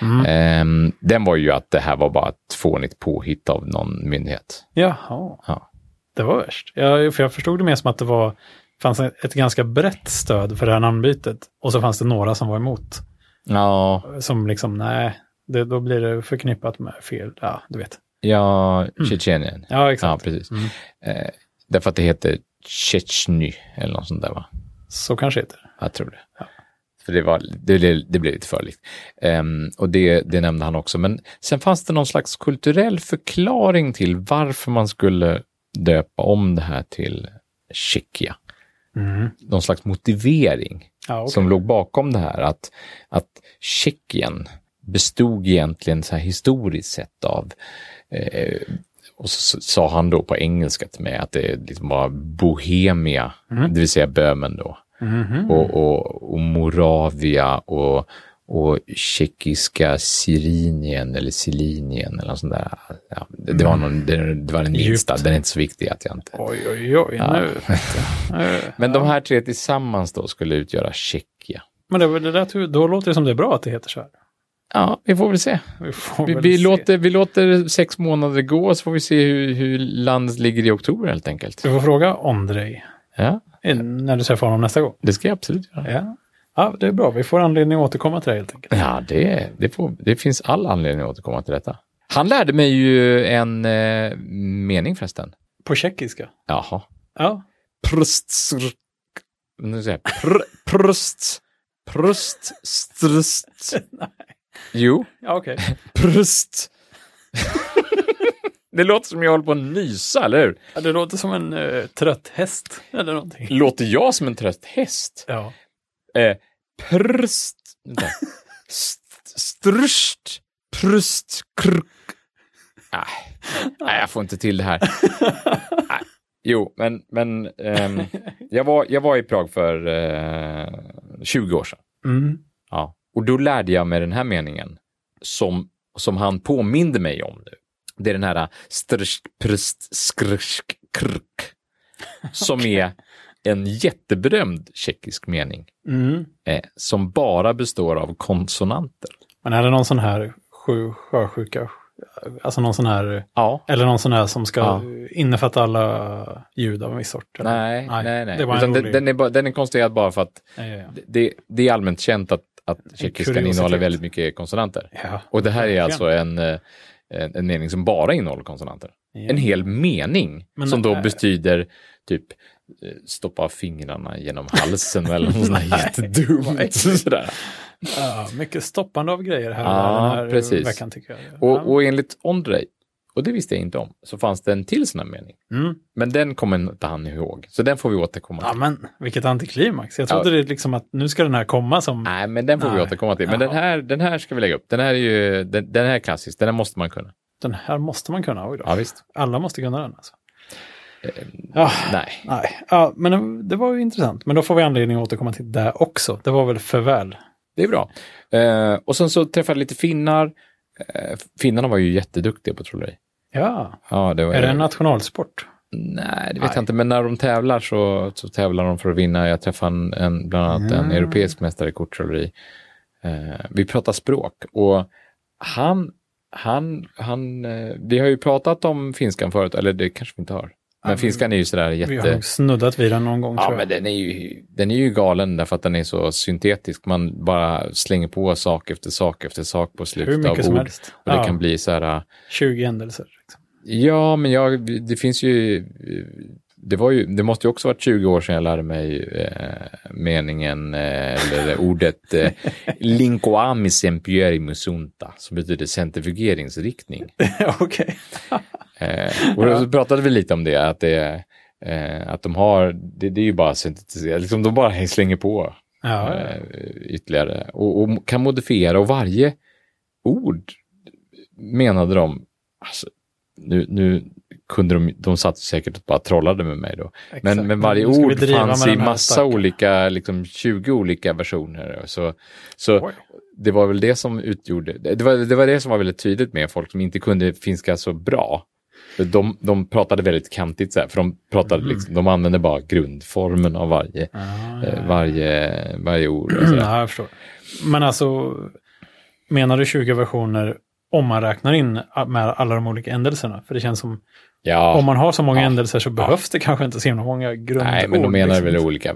Mm. Ehm, den var ju att det här var bara ett fånigt påhitt av någon myndighet. Jaha, Ja. det var värst. Jag, för jag förstod det mer som att det var, fanns ett ett ganska brett stöd för det här namnbytet. Och så fanns det några som var emot. Ja, Som liksom, nej, det, då blir det förknippat med fel. Ja, du vet. Ja, Tjetjenien. Ja, Ja, exakt. precis. Mm. Eh, därför att det heter Tjetjny eller något sånt där va? Så kanske heter det. Jag tror det. För det, var, det, blev- det blev lite för likt. Ehm, och det, det nämnde han också. Men sen fanns det någon slags kulturell förklaring till varför man skulle döpa om det här till Tjeckia. Mm. Någon slags motivering Ja, okej. som låg bakom det här. Att, att Tjeckien bestod egentligen så här historiskt sett av eh, och så sa han då på engelska till mig att det liksom var Bohemia, Mm. det vill säga Böhmen då Mhm. och, och, och Moravia och, och tjeckiska Sirinien eller Silinien eller något sånt där. Ja, det, det, var någon, det, det var den minsta, den är inte så viktig att jag inte... Oj, oj, oj, nu. Nu. Men de här tre tillsammans då skulle utgöra Tjeckien. Men det, det där, då låter det som det är bra att det heter så här. Ja, vi får väl se. Vi, får Vi, väl vi, se. låter, vi låter sex månader gå så får vi se hur, hur landet ligger i oktober helt enkelt. Du får fråga Ondrej Ja, eh, när du träffar honom nästa gång. det ska jag absolut göra. Ja. ja, det är bra. Vi får anledning att återkomma till det helt enkelt. Ja, det, det, får, det finns all anledning att återkomma till detta. Han lärde mig ju en eh, mening förresten. På tjeckiska. Jaha. Ja. Prst... Nu säger jag. Pr, prst... Prst... Strst... Jo. Ja, okej. Prst... det låter som jag håller på att nysa, eller hur? Ja, det låter som en uh, trött häst eller någonting. Låter jag som en trött häst? Ja. Eh. Vänta. St- Strst... Prst... Krk... Nej, nej, jag får inte till det här. Nej. Jo, men, men ehm, jag, var, jag var i Prag för eh, 20 år sedan. Mm. Och då lärde jag mig den här meningen som, som han påminde mig om nu. Det är den här strsk, prst, skrsk, krk. Som är en jätteberömd tjeckisk mening. Mm. Eh, som bara består av konsonanter. Men är det någon sån här sju sjösjuka, alltså någon sån här, Ja. eller någon sån här som ska Ja. innefatta alla ljud av en viss sort? eller? Nej, nej, nej. Det var en Utan den, den, är bara, den är konstruerad bara för att ja. det, det är allmänt känt att, att tjeckiskan innehåller väldigt mycket konsonanter. Ja, Och det här är alltså en, eh, en, en mening som bara innehåller konsonanter. Ja. En hel mening Men, som då äh, betyder typ eh, stoppa fingrarna genom halsen eller något sånt där jättedumt. Sådär. Ja, mycket stoppande av grejer här Ja, den här precis. veckan tycker jag. Ja. Och, och enligt Ondrej, och det visste jag inte om, så fanns det en till sån här mening. Mm. Men den kommer inte han ihåg, så den får vi återkomma Ja, till. men vilket antiklimax. Jag trodde Ja. det liksom att nu ska den här komma som... Nej, men den får vi Nej. återkomma till. Men den här, den här ska vi lägga upp. Den här är ju, den, den här är klassisk, den här måste man kunna. Den här måste man kunna. Oj då. Ja, visst. Alla måste kunna den alltså. Eh, Ja, Nej. nej. Ja, men det var ju intressant. Men då får vi anledning att återkomma till det också. Det var väl för väl. Det är bra. Eh, och sen så träffade jag lite finnar. Eh, finnarna var ju jätteduktiga på trolleri. Ja, Ja, det var är det en nationalsport? Nej, det vet Nej. jag inte. Men när de tävlar så, så tävlar de för att vinna. Jag träffade en, en, bland annat en Mm. europeisk mästare i korttrolleri. Eh, vi pratar språk och han, han, han, eh, vi har ju pratat om finskan förut, eller det kanske vi inte har. Men vi- finskan är ju sådär Vi har jätte... snuddat vid den någon gång Ja, tror jag. men den är, ju, den är ju galen därför att den är så syntetisk. Man bara slänger på sak efter sak efter sak på Hur slutet av mycket som ord. helst. Och det Ja, kan bli så här, 20 händelser. Liksom. Ja, men jag, det finns ju... Det, var ju, det måste ju också varit 20 år sedan jag lärde mig eh, meningen, eh, eller ordet eh, linkoami sempieri musunta, som betyder centrifugeringsriktning. Okej. Eh, och då pratade vi lite om det, att, det, eh, att de har, det, det är ju bara syntetiserat, liksom de bara slänger på Ja, eh, ytterligare och, och kan modifiera och varje ord menade de, alltså, nu, nu kunde de, de satt säkert och bara trollade med mig då. exakt. Men, men varje ord fanns i massa stackaren. olika, liksom 20 olika versioner. Så, så Oj. det var väl det som utgjorde, det var, det var det som var väldigt tydligt med folk som inte kunde finska så bra. De, de pratade väldigt kantigt så här, för de pratade Mm. liksom, de använde bara grundformen av varje, Ah, eh, varje, varje ord. Och så. Ja, jag förstår. Men alltså, menar du 20 versioner om man räknar in med alla de olika ändelserna? För det känns som, Ja, om man har så många Ja. ändelser så behövs det kanske inte så himla många grundord. nej, men de menar väl liksom. olika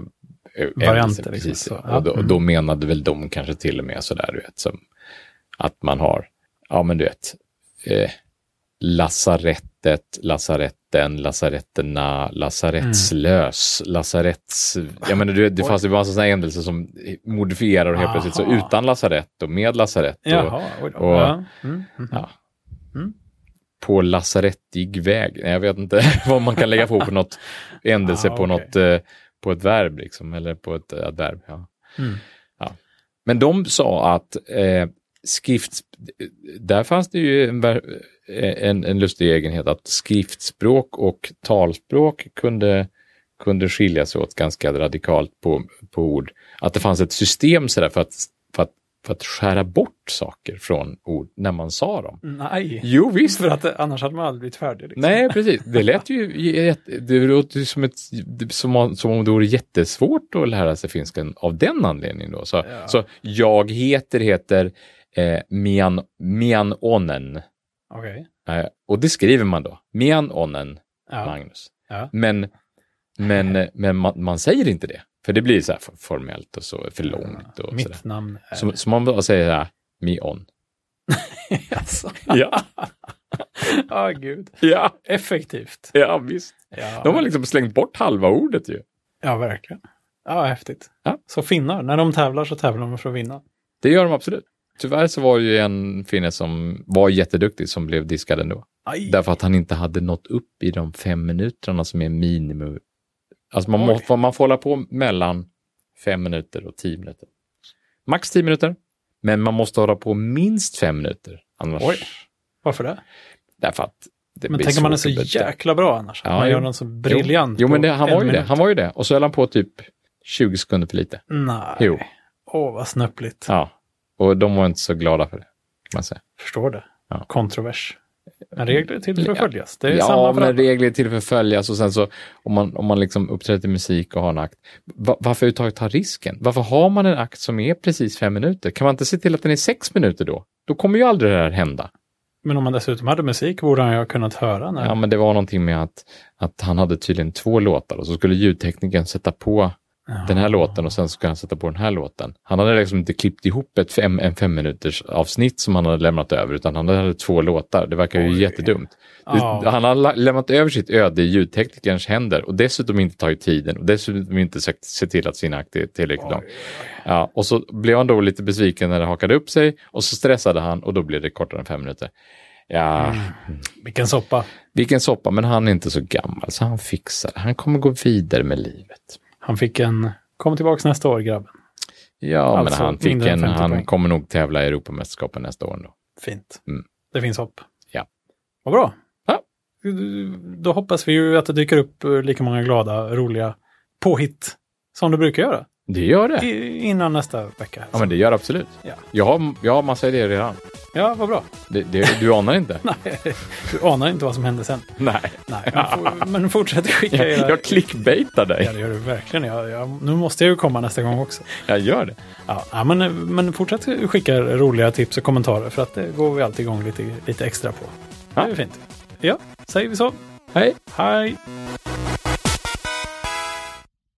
eh, Varianter, liksom, så, ja. Och då, Mm. då menade väl de kanske till och med sådär, du vet, som att man har, ja men du vet, eh, lasarettet, lasaretten, lasaretterna, lasarettslös, lasaretts... Jag menar, det Oj. fanns ju massa sådana ändelser som modifierar och helt plötsligt så Aha. utan lasarett och med lasarett och Jaha, då. och- ja. Mm, mm. ja. Mm. på lasarettig väg. Jag vet inte vad man kan lägga på på något ändelse Ah, på okej. något, på ett verb liksom, eller på ett eh, adverb. Ja. Mm. Men de sa att eh, skrift, där fanns det ju en, en, en lustig egenhet att skriftspråk och talspråk kunde, kunde skilja sig åt ganska radikalt på, på ord. Att det fanns ett system sådär för att, för, att, för att skära bort saker från ord när man sa dem. Nej, Jo visst, för att annars hade man aldrig blivit färdig. Liksom. Nej, precis. Det lät ju det låter som, ett, som, om- som om det vore jättesvårt att lära sig finska av den anledningen. Då. Så, Ja. så jag heter heter eh, Mian, Mian Onen. Okej. Eh, och det skriver man då. Mian Onen, Ja. Magnus. Ja. Men, men, men man, man säger inte det. För det blir så här formellt och så för långt. Och så. Mitt namn är... så, så man bara säger så här, Mion. alltså. Ja, Ja, gud. ja, Effektivt. ja visst. Ja, De har liksom slängt bort halva ordet ju. ja verkligen. Ja, häftigt. Ja. Så finnar, när de tävlar så tävlar de för att vinna. Det gör de absolut. Tyvärr så var det ju en finne som var jätteduktig som blev diskad ändå. Aj. Därför att han inte hade nått upp i de fem minuterna som är minimum. Alltså man, Oj. må, man får hålla på mellan fem minuter och tio minuter. Max tio minuter. Men man måste hålla på minst fem minuter. Annars, Oj. Varför det? Därför att det Men tänker man är så jäkla bra annars. Ja, man jo. gör någon så briljant Jo, men på det, han var ju det. Han var ju det. Och så höll han på typ 20 sekunder för lite. Nej. Jo. Åh, vad snöpligt. Ja. Och de var inte så glada för det. Kan man säga. Förstår det. Ja. Kontrovers. Men regler är till för att Ja. följas. Det är ja, samma för men regler är till för att följas och sen så om man, om man liksom uppträder musik och har en akt. Va, varför överhuvudtaget ta risken? Varför har man en akt som är precis fem minuter? Kan man inte se till att den är sex minuter då? Då kommer ju aldrig det här hända. Men om man dessutom hade musik borde han ju ha kunnat höra när... Ja, men det var någonting med att, att han hade tydligen två låtar och så skulle ljudteknikern sätta på Ja. den här låten och sen skulle han sätta på den här låten. Han hade liksom inte klippt ihop ett fem, en fem minuters avsnitt som han hade lämnat över utan han hade två låtar. Det verkar ju Oj. jättedumt. Det, Ja. Han har lämnat över sitt öde i ljudteknikerns händer och dessutom inte tagit tiden och dessutom inte sökt, se till att sin akt är tillräckligt lång. Ja, och så blev han då lite besviken när det hakade upp sig och så stressade han och då blev det kortare än fem minuter. Ja, Mm. Vilken soppa. vilken soppa, men han är inte så gammal så han fixar det. Han kommer gå vidare med livet. Han fick en... Kom tillbaka nästa år, grabben. Ja, Alltså, men han fick en, 50 han poäng. kommer nog tävla i Europamästerskapen nästa år ändå. Fint. Mm. Det finns hopp. Ja. Vad bra. Ja. Då hoppas vi ju att det dyker upp lika många glada, roliga påhitt som det brukar göra. Det gör det. I, innan nästa vecka. Ja, men det gör det absolut. Ja. Jag, har, jag har massa idéer redan. ja, vad bra. Det, det, du anar inte? Nej, du anar inte vad som händer sen. Nej. Nej, men, for, men fortsätt skicka Jag, era... jag clickbaitar dig. Ja, det gör du verkligen. Jag, jag, nu måste jag ju komma nästa gång också. Jag gör det. Ja, ja, men, men fortsätt skicka roliga tips och kommentarer för att det går vi alltid igång lite, lite extra på. Det är fint. Ja, säger vi så. Hej. Hej!